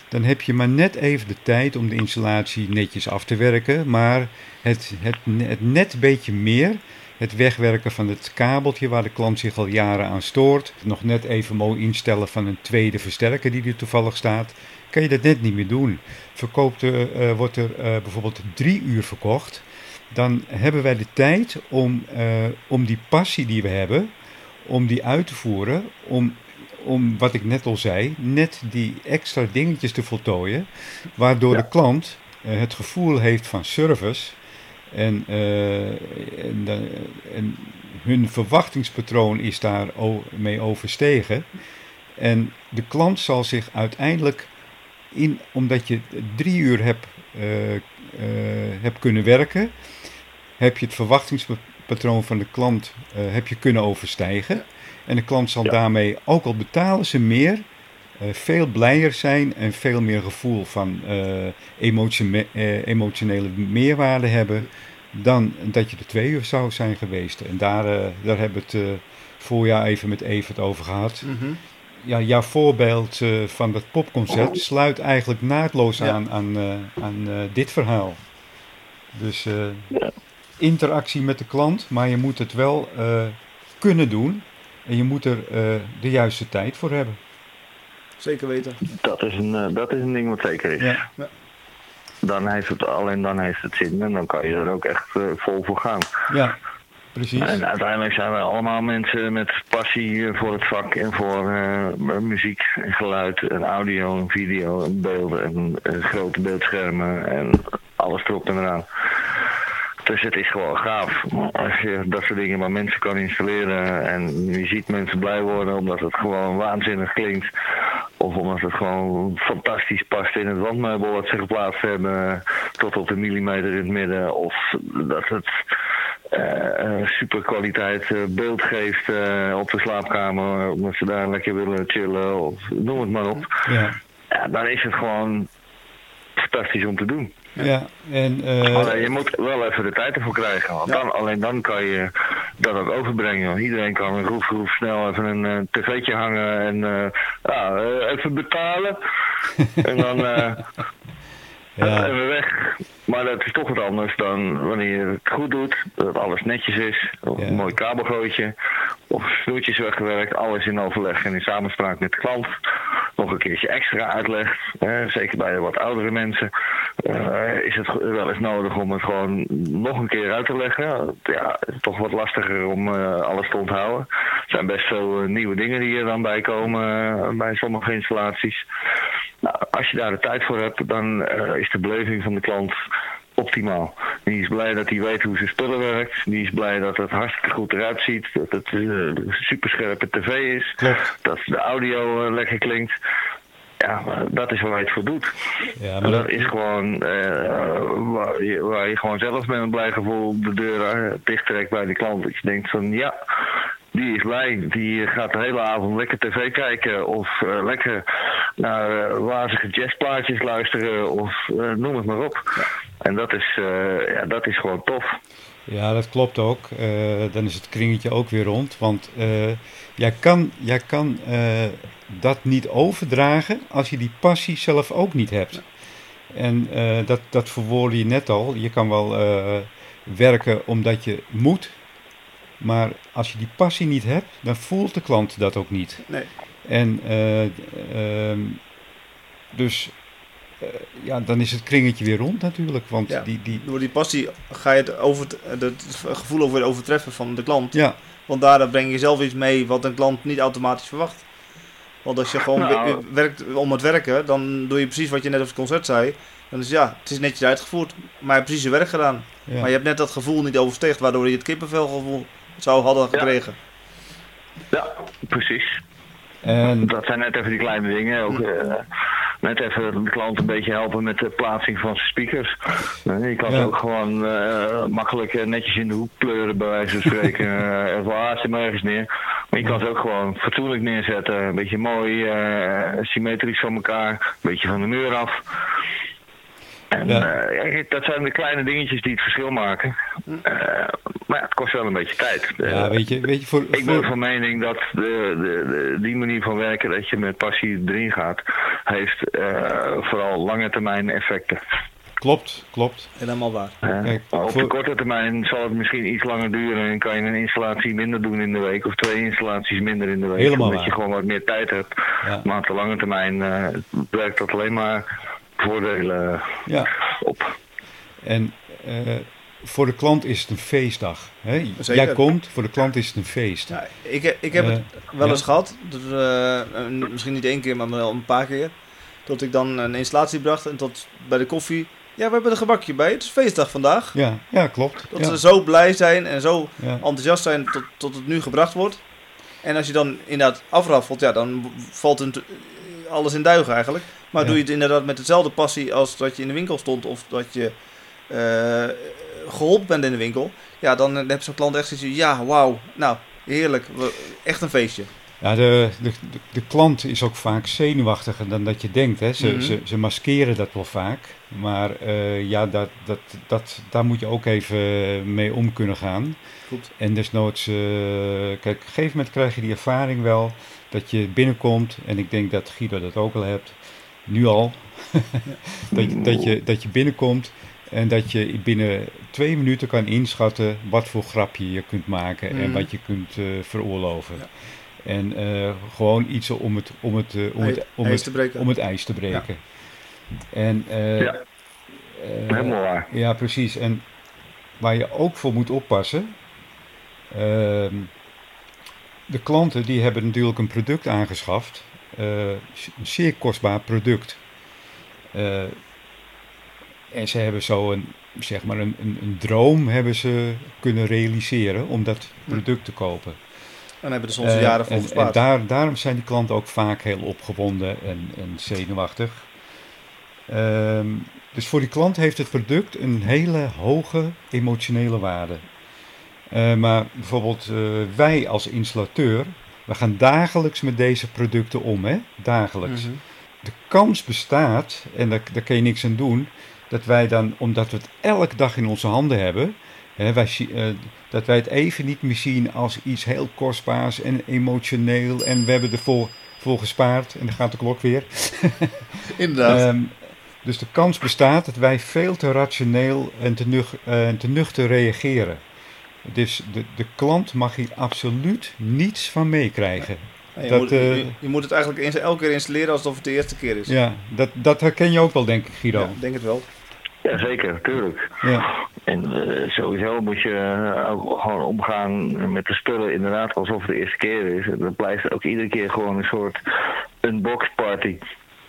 Dan heb je maar net even de tijd om de installatie netjes af te werken. Maar het, het, het net beetje meer, het wegwerken van het kabeltje waar de klant zich al jaren aan stoort. Nog net even mooi instellen van een tweede versterker die er toevallig staat. Kan je dat net niet meer doen. Verkoopt, er, eh, wordt er eh, bijvoorbeeld drie uur verkocht. Dan hebben wij de tijd om, eh, om die passie die we hebben, om die uit te voeren. Om, om wat ik net al zei, net die extra dingetjes te voltooien. Waardoor Ja. de klant het gevoel heeft van service. En, en, en hun verwachtingspatroon is daar mee overstegen. En de klant zal zich uiteindelijk, in, omdat je drie uur hebt, eh, eh, hebt kunnen werken, heb je het verwachtingspatroon van de klant eh, heb je kunnen overstijgen. En de klant zal Ja. daarmee, ook al betalen ze meer, veel blijer zijn en veel meer gevoel van emotione- emotionele meerwaarde hebben dan dat je er twee uur zou zijn geweest. En daar, daar hebben we het voorjaar even met Evert over gehad. Mhm. Ja, jouw voorbeeld eh, van dat popconcert sluit eigenlijk naadloos Ja. aan, aan, eh, aan eh, dit verhaal. Dus eh, Ja. interactie met de klant, maar je moet het wel eh, kunnen doen. En je moet er eh, de juiste tijd voor hebben. Zeker weten. Dat is een, dat is een ding wat zeker is. Ja. Dan heeft het, alleen dan heeft het zin en dan kan je er ook echt vol voor gaan. Ja, precies. En uiteindelijk zijn wij allemaal mensen met passie voor het vak en voor eh, muziek en geluid en audio en video en beelden en, eh, grote beeldschermen en alles erop en eraan. Dus het is gewoon gaaf als je dat soort dingen bij mensen kan installeren en je ziet mensen blij worden omdat het gewoon waanzinnig klinkt. Of omdat het gewoon fantastisch past in het wandmeubel wat ze geplaatst hebben tot op de millimeter in het midden. Of dat het eh super kwaliteit beeld geeft eh, op de slaapkamer. Omdat ze daar lekker willen chillen of noem het maar op. Ja. Ja, dan is het gewoon fantastisch om te doen. Ja, en... eh, je moet wel even de tijd ervoor krijgen. Want Ja. dan, alleen dan kan je dat ook overbrengen. Want iedereen kan een roef, roef snel even een eh, tv'tje hangen en eh, ja, eh, even betalen. en dan ja, even weg. Maar dat is toch wat anders dan wanneer je het goed doet. Dat alles netjes is. Of Ja. een mooi kabelgootje. Of snoertjes weggewerkt. Alles in overleg en in samenspraak met de klant. Nog een keertje extra uitlegt. Hè, zeker bij de wat oudere mensen. eh, is het wel eens nodig om het gewoon nog een keer uit te leggen. Ja, het is toch wat lastiger om eh, alles te onthouden. Er zijn best veel eh, nieuwe dingen die er dan bij komen bij sommige installaties. Nou, als je daar de tijd voor hebt, dan eh, is de beleving van de klant optimaal. Die is blij dat hij weet hoe zijn spullen werkt. Die is blij dat het hartstikke goed eruit ziet. Dat het een superscherpe tv is. klopt. Dat de audio eh, lekker klinkt. Ja, maar dat is waar je het voor doet. Ja, maar dat dat, is gewoon eh, waar, je, waar je gewoon zelf met een blij gevoel de deur dichttrekt bij de klant. Dat je denkt van ja, die is blij. Die gaat de hele avond lekker tv kijken of eh, lekker naar uh, wazige jazzplaatjes luisteren of eh, noem het maar op. En dat is, eh, ja, dat is gewoon tof. ja, dat klopt ook. Eh, dan is het kringetje ook weer rond. Want eh, jij kan, jij kan eh, dat niet overdragen als je die passie zelf ook niet hebt. En eh, dat, dat verwoordde je net al. Je kan wel eh, werken omdat je moet. Maar als je die passie niet hebt, dan voelt de klant dat ook niet. Nee. En eh, ehm, dus eh, ja, dan is het kringetje weer rond natuurlijk. Want Ja. die, die, Door die passie ga je het, over, het gevoel weer overtreffen van de klant. ja, Want daar breng je zelf iets mee wat een klant niet automatisch verwacht. Want als je gewoon Nou. we- werkt om het werken, dan doe je precies wat je net op het concert zei. Dan is ja, het is netjes uitgevoerd, maar je hebt precies je werk gedaan. ja. Maar je hebt net dat gevoel niet oversteegd, waardoor je het kippenvelgevoel zou hadden gekregen. Ja, precies. En Dat zijn net even die kleine dingen. Ook, eh, net even de klant een beetje helpen met de plaatsing van zijn speakers. Eh, je kan Ja. ze ook gewoon eh, makkelijk netjes in de hoek pleuren, bij wijze van spreken. Even haast hem ergens neer. Maar je kan ze ook gewoon fatsoenlijk neerzetten. Een beetje mooi, eh, symmetrisch van elkaar. Een beetje van de muur af. En Ja. dat zijn de kleine dingetjes die het verschil maken. Wel een beetje tijd. ja, Eh, weet je, weet je voor, ik ben van mening dat de, de, de- die manier van werken, dat je met passie erin gaat, heeft eh, vooral lange termijn effecten. klopt, klopt. Helemaal waar. Eh, Kijk, op voor- de korte termijn zal het misschien iets langer duren en kan je een installatie minder doen in de week of twee installaties minder in de week. Helemaal omdat waar. je gewoon wat meer tijd hebt. Ja, Maar op de lange termijn eh, werkt dat alleen maar voordelen ja. op. En eh, voor de klant is het een feestdag. Hè? Jij komt, voor de klant is het een feest. Ja, ik, heb- ik heb het Eh, wel ja. eens gehad, eh, een- misschien niet één keer, maar wel een paar keer. Dat ik dan een installatie bracht en tot bij de koffie. Ja, we hebben een gebakje bij. Het is feestdag vandaag. Ja, ja klopt. Dat ja, ze zo blij zijn en zo enthousiast zijn tot, tot het nu gebracht wordt. En als je dan inderdaad afraffelt, ja, dan valt het, alles in duigen eigenlijk. Maar doe je het inderdaad met dezelfde passie als dat je in de winkel stond of dat je eh, geholpen bent in de winkel. Ja, dan heb zo'n klant echt zoiets van, ja, wauw, nou, heerlijk, echt een feestje. Ja, de, de, de, klant is ook vaak zenuwachtiger dan dat je denkt. Hè. Ze, Mhm. ze, ze maskeren dat wel vaak. Maar eh, ja, dat, dat, dat, daar moet je ook even mee om kunnen gaan. Goed. En desnoods, eh, kijk, op een gegeven moment krijg je die ervaring wel dat je binnenkomt. En ik denk dat Guido dat ook al hebt, nu al. dat, je, dat, je, dat je binnenkomt en dat je binnen twee minuten kan inschatten wat voor grapje je kunt maken en Mhm. wat je kunt eh, veroorloven. Ja. En eh, gewoon iets om het, om het, eh, om het, om ijs het, te breken. om het ijs te breken. En, eh, Ja. eh, Helemaal waar. ja, precies. En waar je ook voor moet oppassen. ehm, de klanten die hebben natuurlijk een product aangeschaft. eh, een zeer kostbaar product. En ze hebben zo een, zeg maar een, een, een droom hebben ze kunnen realiseren om dat product te kopen. En hebben er soms Eh, jaren voor en, en gespaard. daar, daarom zijn die klanten ook vaak heel opgewonden en, en zenuwachtig. Ehm, dus voor die klant heeft het product een hele hoge emotionele waarde. Eh, maar bijvoorbeeld eh, wij als installateur, we gaan dagelijks met deze producten om, hè? dagelijks. Mhm. De kans bestaat, en daar, daar kun je niks aan doen, dat wij dan, omdat we het elke dag in onze handen hebben, hè, wij, eh, dat wij het even niet meer zien als iets heel kostbaars en emotioneel en we hebben ervoor voor gespaard en dan gaat de klok weer. Inderdaad. Ehm, dus de kans bestaat dat wij veel te rationeel en te, eh, te nuchter reageren. Dus de, de klant mag hier absoluut niets van meekrijgen. En je, dat, moet, eh, je, je moet het eigenlijk elke keer installeren alsof het de eerste keer is. Ja, dat, dat herken je ook wel, denk ik, Guido. Ja, ik denk het wel. Ja, zeker, tuurlijk. Ja, En eh, sowieso moet je eh, ook gewoon omgaan met de spullen inderdaad alsof het de eerste keer is. En dat blijft ook iedere keer gewoon een soort unbox party.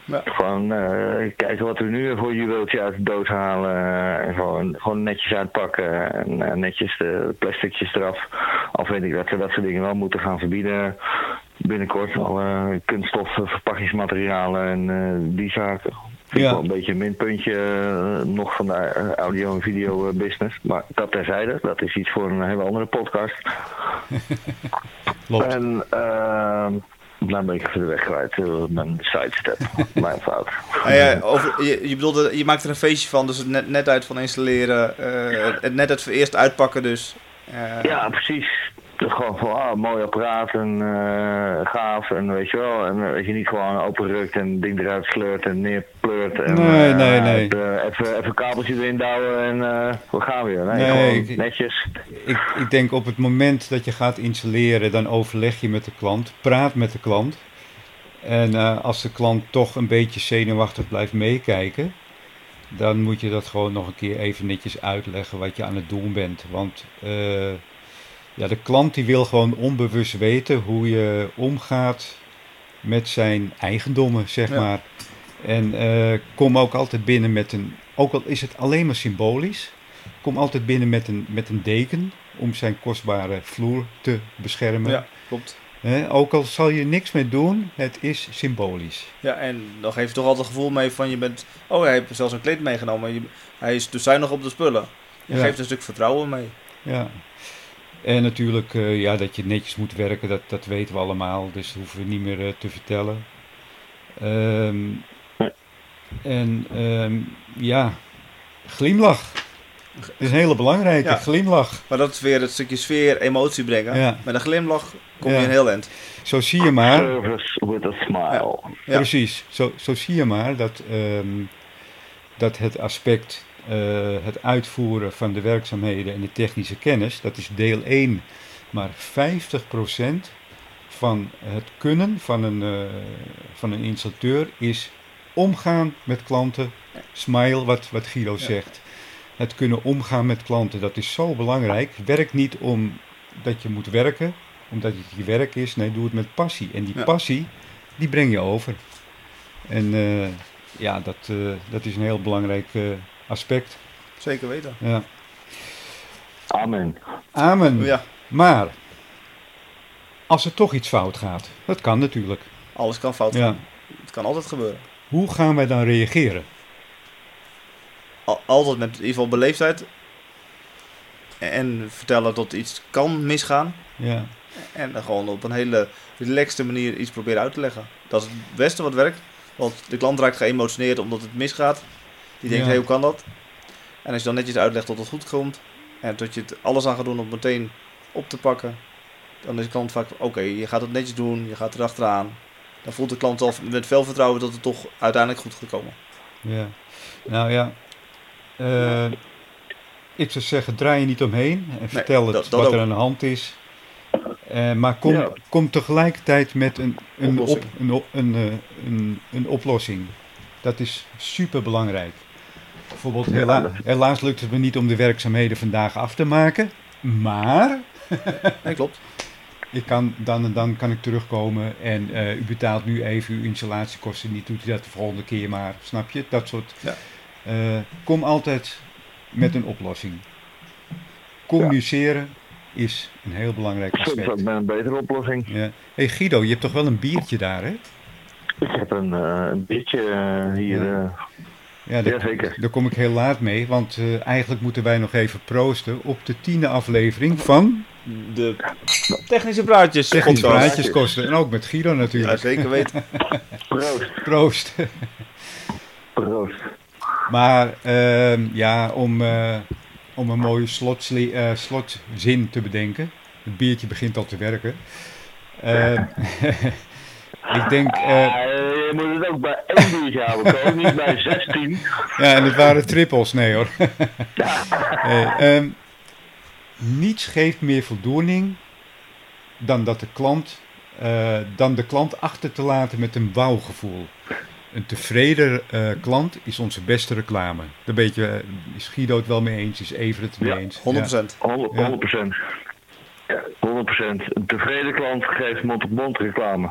Ja. Van eh, kijken wat we nu voor juweeltje uit de doos halen. en gewoon, gewoon netjes uitpakken. En netjes de plasticjes eraf. Al vind ik dat ze dat soort dingen wel moeten gaan verbieden. Binnenkort alle kunststoffen, verpakkingsmaterialen en die zaken. Vind Ja. ik wel een beetje een minpuntje eh, nog van de audio- en video eh, business. Maar dat terzijde, dat is iets voor een hele andere podcast. klopt. En ehm nou ben ik even de weg kwijt. eh, mijn sidestep. mijn fout. Ah, ja, over, je, je, bedoelde, je maakt er een feestje van, dus het net, net uit van installeren. eh, het net het eerst uitpakken dus. Ja, precies. Gewoon van, ah, mooi apparaat en eh, gaaf en weet je wel. En eh, dat je niet gewoon openrukt en het ding eruit sleurt en neerpleurt. En, Nee, eh, nee, nee. het, even, even kabeltje erin douwen en we gaan weer. Nee, ik- netjes. Ik, ik denk op het moment dat je gaat installeren, dan overleg je met de klant, praat met de klant. En als de klant toch een beetje zenuwachtig blijft meekijken, dan moet je dat gewoon nog een keer even netjes uitleggen wat je aan het doen bent. Want eh, ja, de klant die wil gewoon onbewust weten hoe je omgaat met zijn eigendommen, zeg Ja. maar. En eh, kom ook altijd binnen met een, ook al is het alleen maar symbolisch, kom altijd binnen met een, met een deken om zijn kostbare vloer te beschermen. ja, klopt. Hè, ook al zal je niks mee doen, het is symbolisch. Ja, en dan geef je toch altijd het gevoel mee van je bent... Oh, hij heeft zelfs een kleed meegenomen. Je, hij is dus zuinig op de spullen. Je Ja. geeft een stuk vertrouwen mee. Ja. En natuurlijk eh, ja, dat je netjes moet werken, dat, dat weten we allemaal, dus dat hoeven we niet meer eh, te vertellen. Ehm, en ehm, ja, glimlach. Dat is een hele belangrijke, Ja. glimlach. Maar dat is weer het stukje sfeer, emotie brengen. Ja. Met een glimlach kom Ja. je een heel eind. Zo zie je maar. Service with a smile. Ja. Precies, zo, zo zie je maar dat, ehm, dat het aspect, het uitvoeren van de werkzaamheden en de technische kennis, dat is deel 1. Maar 50% van het kunnen van een, eh, van een installateur is omgaan met klanten. Smile, wat, wat Guido Ja. zegt. Het kunnen omgaan met klanten, dat is zo belangrijk. Werk niet om dat je moet werken, omdat het je werk is. Nee, doe het met passie. En die Ja. passie, die breng je over. En eh, ja, dat, eh, dat is een heel belangrijk eh, aspect. Zeker weten. Ja. Amen. Amen. Ja, Maar, als er toch iets fout gaat, dat kan natuurlijk. alles kan fout Ja. gaan. Het kan altijd gebeuren. Hoe gaan wij dan reageren? Al- altijd met in ieder geval beleefdheid. En vertellen dat iets kan misgaan. Ja, En dan gewoon op een hele relaxte manier iets proberen uit te leggen. Dat is het beste wat werkt. Want de klant raakt geëmotioneerd omdat het misgaat. Die denkt, Ja. hé, hoe kan dat? En als je dan netjes uitlegt dat het goed komt. En dat je het alles aan gaat doen om meteen op te pakken. Dan is de klant vaak, oké, je gaat het netjes doen. Je gaat erachteraan. Dan voelt de klant al met veel vertrouwen dat het toch uiteindelijk goed gaat komen. ja. Nou ja, eh, ik zou zeggen, draai je niet omheen en vertel het dat- dat wat er aan de hand is. Eh, maar kom, Ja. kom tegelijkertijd met een, een, op, Oplossing. een, op- een, eh, een, een oplossing. Dat is super belangrijk. Bijvoorbeeld, hela- helaas lukt het me niet om de werkzaamheden vandaag af te maken. Maar Nee, klopt. ik kan, dan en dan kan ik terugkomen en eh, u betaalt nu even uw installatiekosten niet. Doet u dat de volgende keer maar. Snap je? Dat soort. Ja. Eh, kom altijd met een oplossing. Communiceren is een heel belangrijk aspect. met een betere oplossing. Ja. hey Guido, je hebt toch wel een biertje daar, hè? Ik heb een, eh, een beetje eh, hier. Ja. Ja, daar, Jazeker. daar kom ik heel laat mee, want eh, eigenlijk moeten wij nog even proosten op de tiende aflevering van De technische praatjes Technisch podcast. Praatjeskosten. En ook met Ja, natuurlijk. zeker weten. proost. Proost. Proost. Maar ehm, ja, om, eh, om een mooie slotsli- eh, slotzin te bedenken. Het biertje begint al te werken. Ehm, ik denk, eh, je moet het ook bij één biertje houden, Ko, niet bij 16. ja, en het waren trippels, nee hoor. Nee, ehm, niets geeft meer voldoening dan, dat de klant, eh, dan de klant achter te laten met een wauwgevoel. Een tevreden eh, klant is onze beste reclame. Daar beetje, is Guido het wel mee eens, is Evert het mee Ja, eens. 100%. 100 Ja. 100%. Ja, 100%. Een tevreden klant geeft mond-op-mond reclame.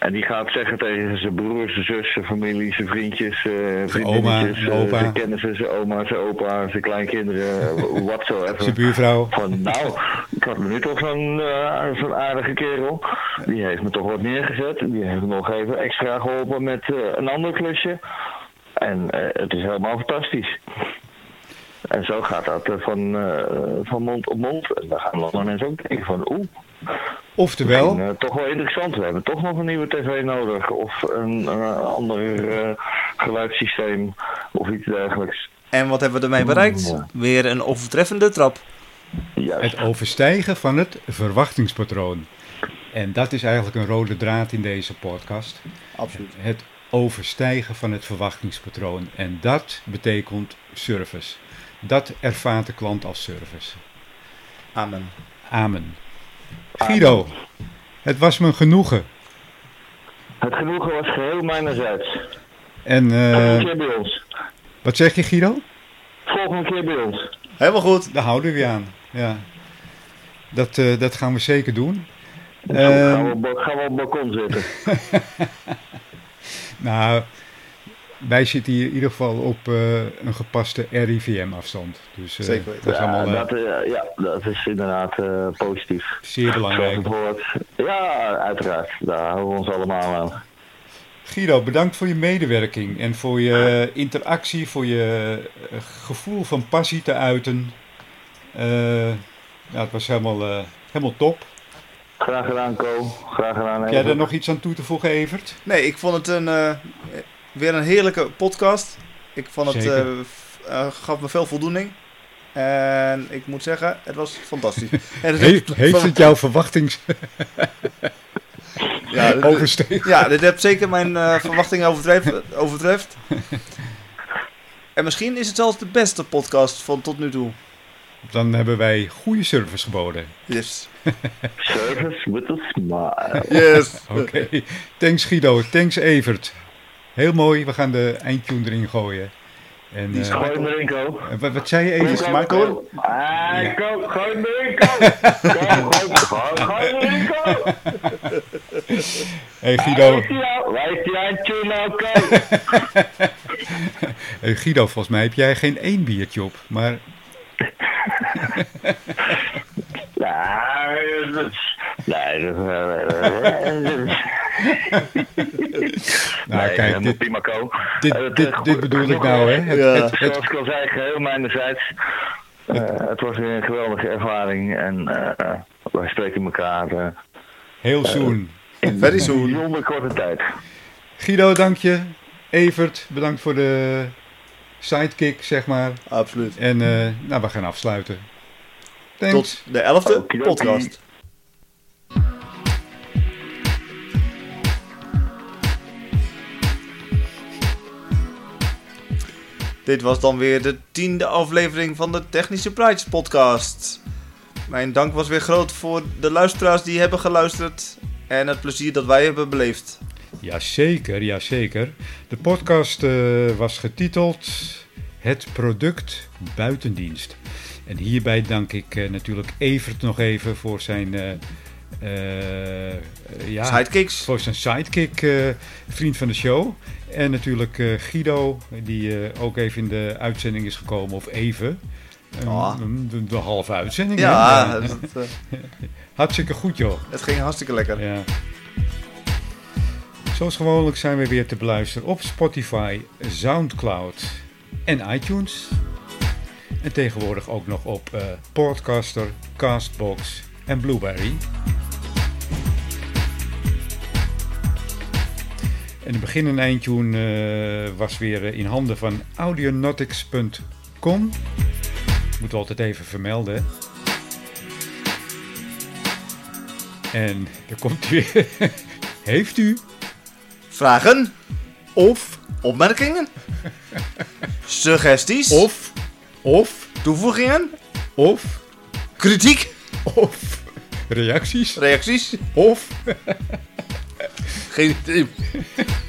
En die gaat zeggen tegen zijn broers, zijn zus, zijn familie, zijn vriendjes, eh vriendinnetjes, oma, eh, opa. zijn kennissen, zijn oma, zijn opa, zijn kleinkinderen, whatsoever. Zijn buurvrouw. Van nou, ik had nu toch zo'n eh, aardige kerel. Die heeft me toch wat neergezet. Die heeft me nog even extra geholpen met een ander klusje. En het is helemaal fantastisch. En zo gaat dat van, van mond op mond. En dan gaan andere mensen ook denken van oeh, Oftewel, eh, toch wel interessant. We hebben toch nog een nieuwe tv nodig. Of een, ander eh, geluidssysteem of iets dergelijks. En wat hebben we ermee bereikt? Ja. Weer een overtreffende trap. Juist. het overstijgen van het verwachtingspatroon. En dat is eigenlijk een rode draad in deze podcast. Absoluut. Het overstijgen van het verwachtingspatroon. En dat betekent service. Dat ervaart de klant als service. Amen. Amen. Guido, het was me een genoegen. Het genoegen was geheel mijnerzijds. En Volgende eh, keer bij ons. wat zeg je Guido? Volgende keer bij ons. Helemaal goed. Daar houden we aan. Ja. Dat, eh, dat gaan we zeker doen. Ehm, gaan, we, op- gaan we op het balkon zitten. Nou, wij zitten hier in ieder geval op eh, een gepaste RIVM-afstand. Dus eh, Zeker weten. dat is Ja, allemaal eh, dat, ja, dat is inderdaad eh, positief. zeer belangrijk. Ja, uiteraard. Daar houden we ons allemaal aan. Guido, bedankt voor je medewerking en voor je interactie, voor je gevoel van passie te uiten. Eh, ja, het was helemaal, eh, helemaal top. Graag gedaan, Co. Graag gedaan, Heb jij er nog iets aan toe te voegen, Evert? Nee, ik vond het een, eh, weer een heerlijke podcast. Ik vond het, eh, f- eh, gaf me veel voldoening. En ik moet zeggen, het was fantastisch. En het- Heeft, heeft het jouw verwachtings Ja, ja, dit heeft zeker mijn eh, verwachtingen overtreft, overtreft. En misschien is het zelfs de beste podcast van tot nu toe. Dan hebben wij goede service geboden. Yes. Service with a smile. Yes. Oké, thanks Guido, thanks Evert. Heel mooi, we gaan de eindtune erin gooien. En, Die is eh, Gooi eh, wat, wat zei je smaak, hoor. Ah. Co. Gooi. Co, gooi-. Hey Waar Guido, is die nou? Waar is die eindtune nou, Co? hey Guido, volgens mij heb jij geen één biertje op. Maar Ja, dat is- Nee, dat is... nou, nee, kijk, helemaal dit, prima, Co. dit, Eh, dit, eh, dit bedoel ik nou, hè? was. Het, Ja. het, het, Zoals ik al zei, geheel mijnerzijds. Eh, het was weer een geweldige ervaring en eh, wij spreken elkaar eh, heel soon. in Very soon. bijzonder korte tijd. Guido, dank je. Evert, bedankt voor de sidekick, zeg maar. Absoluut. En eh, nou, we gaan afsluiten. Thanks. Tot de elfde podcast. Dit was dan weer de tiende aflevering van de Technische Prides podcast. Mijn dank was weer groot voor de luisteraars die hebben geluisterd en het plezier dat wij hebben beleefd. Jazeker, jazeker. De podcast eh, was getiteld Het product buitendienst. En hierbij dank ik eh, natuurlijk Evert nog even voor zijn, eh, ja, Sidekicks. voor zijn sidekick, vriend van de show. En natuurlijk eh, Guido, die eh, ook even in de uitzending is gekomen, of even. Een- de, de halve uitzending. Ja, het, eh, Hartstikke goed joh. het ging hartstikke lekker. Ja. Zoals gewoonlijk zijn we weer te beluisteren op Spotify, Soundcloud en iTunes. En tegenwoordig ook nog op Podcaster, Castbox en Blueberry. En de begin- en eindtune eh, was weer eh, in handen van audionautics.com. Moeten we altijd even vermelden. En er komt weer. Heeft u Vragen? of, Opmerkingen? Suggesties? of, of, Toevoegingen? of, Kritiek? of reacties? Reacties? Of Geen idee.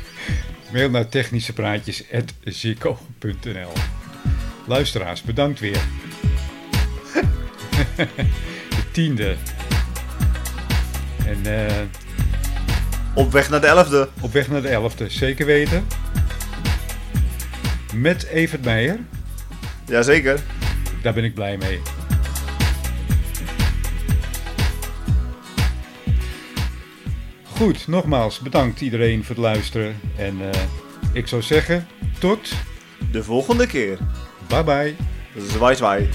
mail naar technischepraatjes.zico.nl Luisteraars, bedankt weer. De tiende. En eh, Op weg naar de elfde. op weg naar de elfde, zeker weten. Met Evert Meijer. Jazeker. Daar ben ik blij mee. Goed, nogmaals bedankt iedereen voor het luisteren. En eh, ik zou zeggen, tot De volgende keer. bye bye. Zwaai zwaai.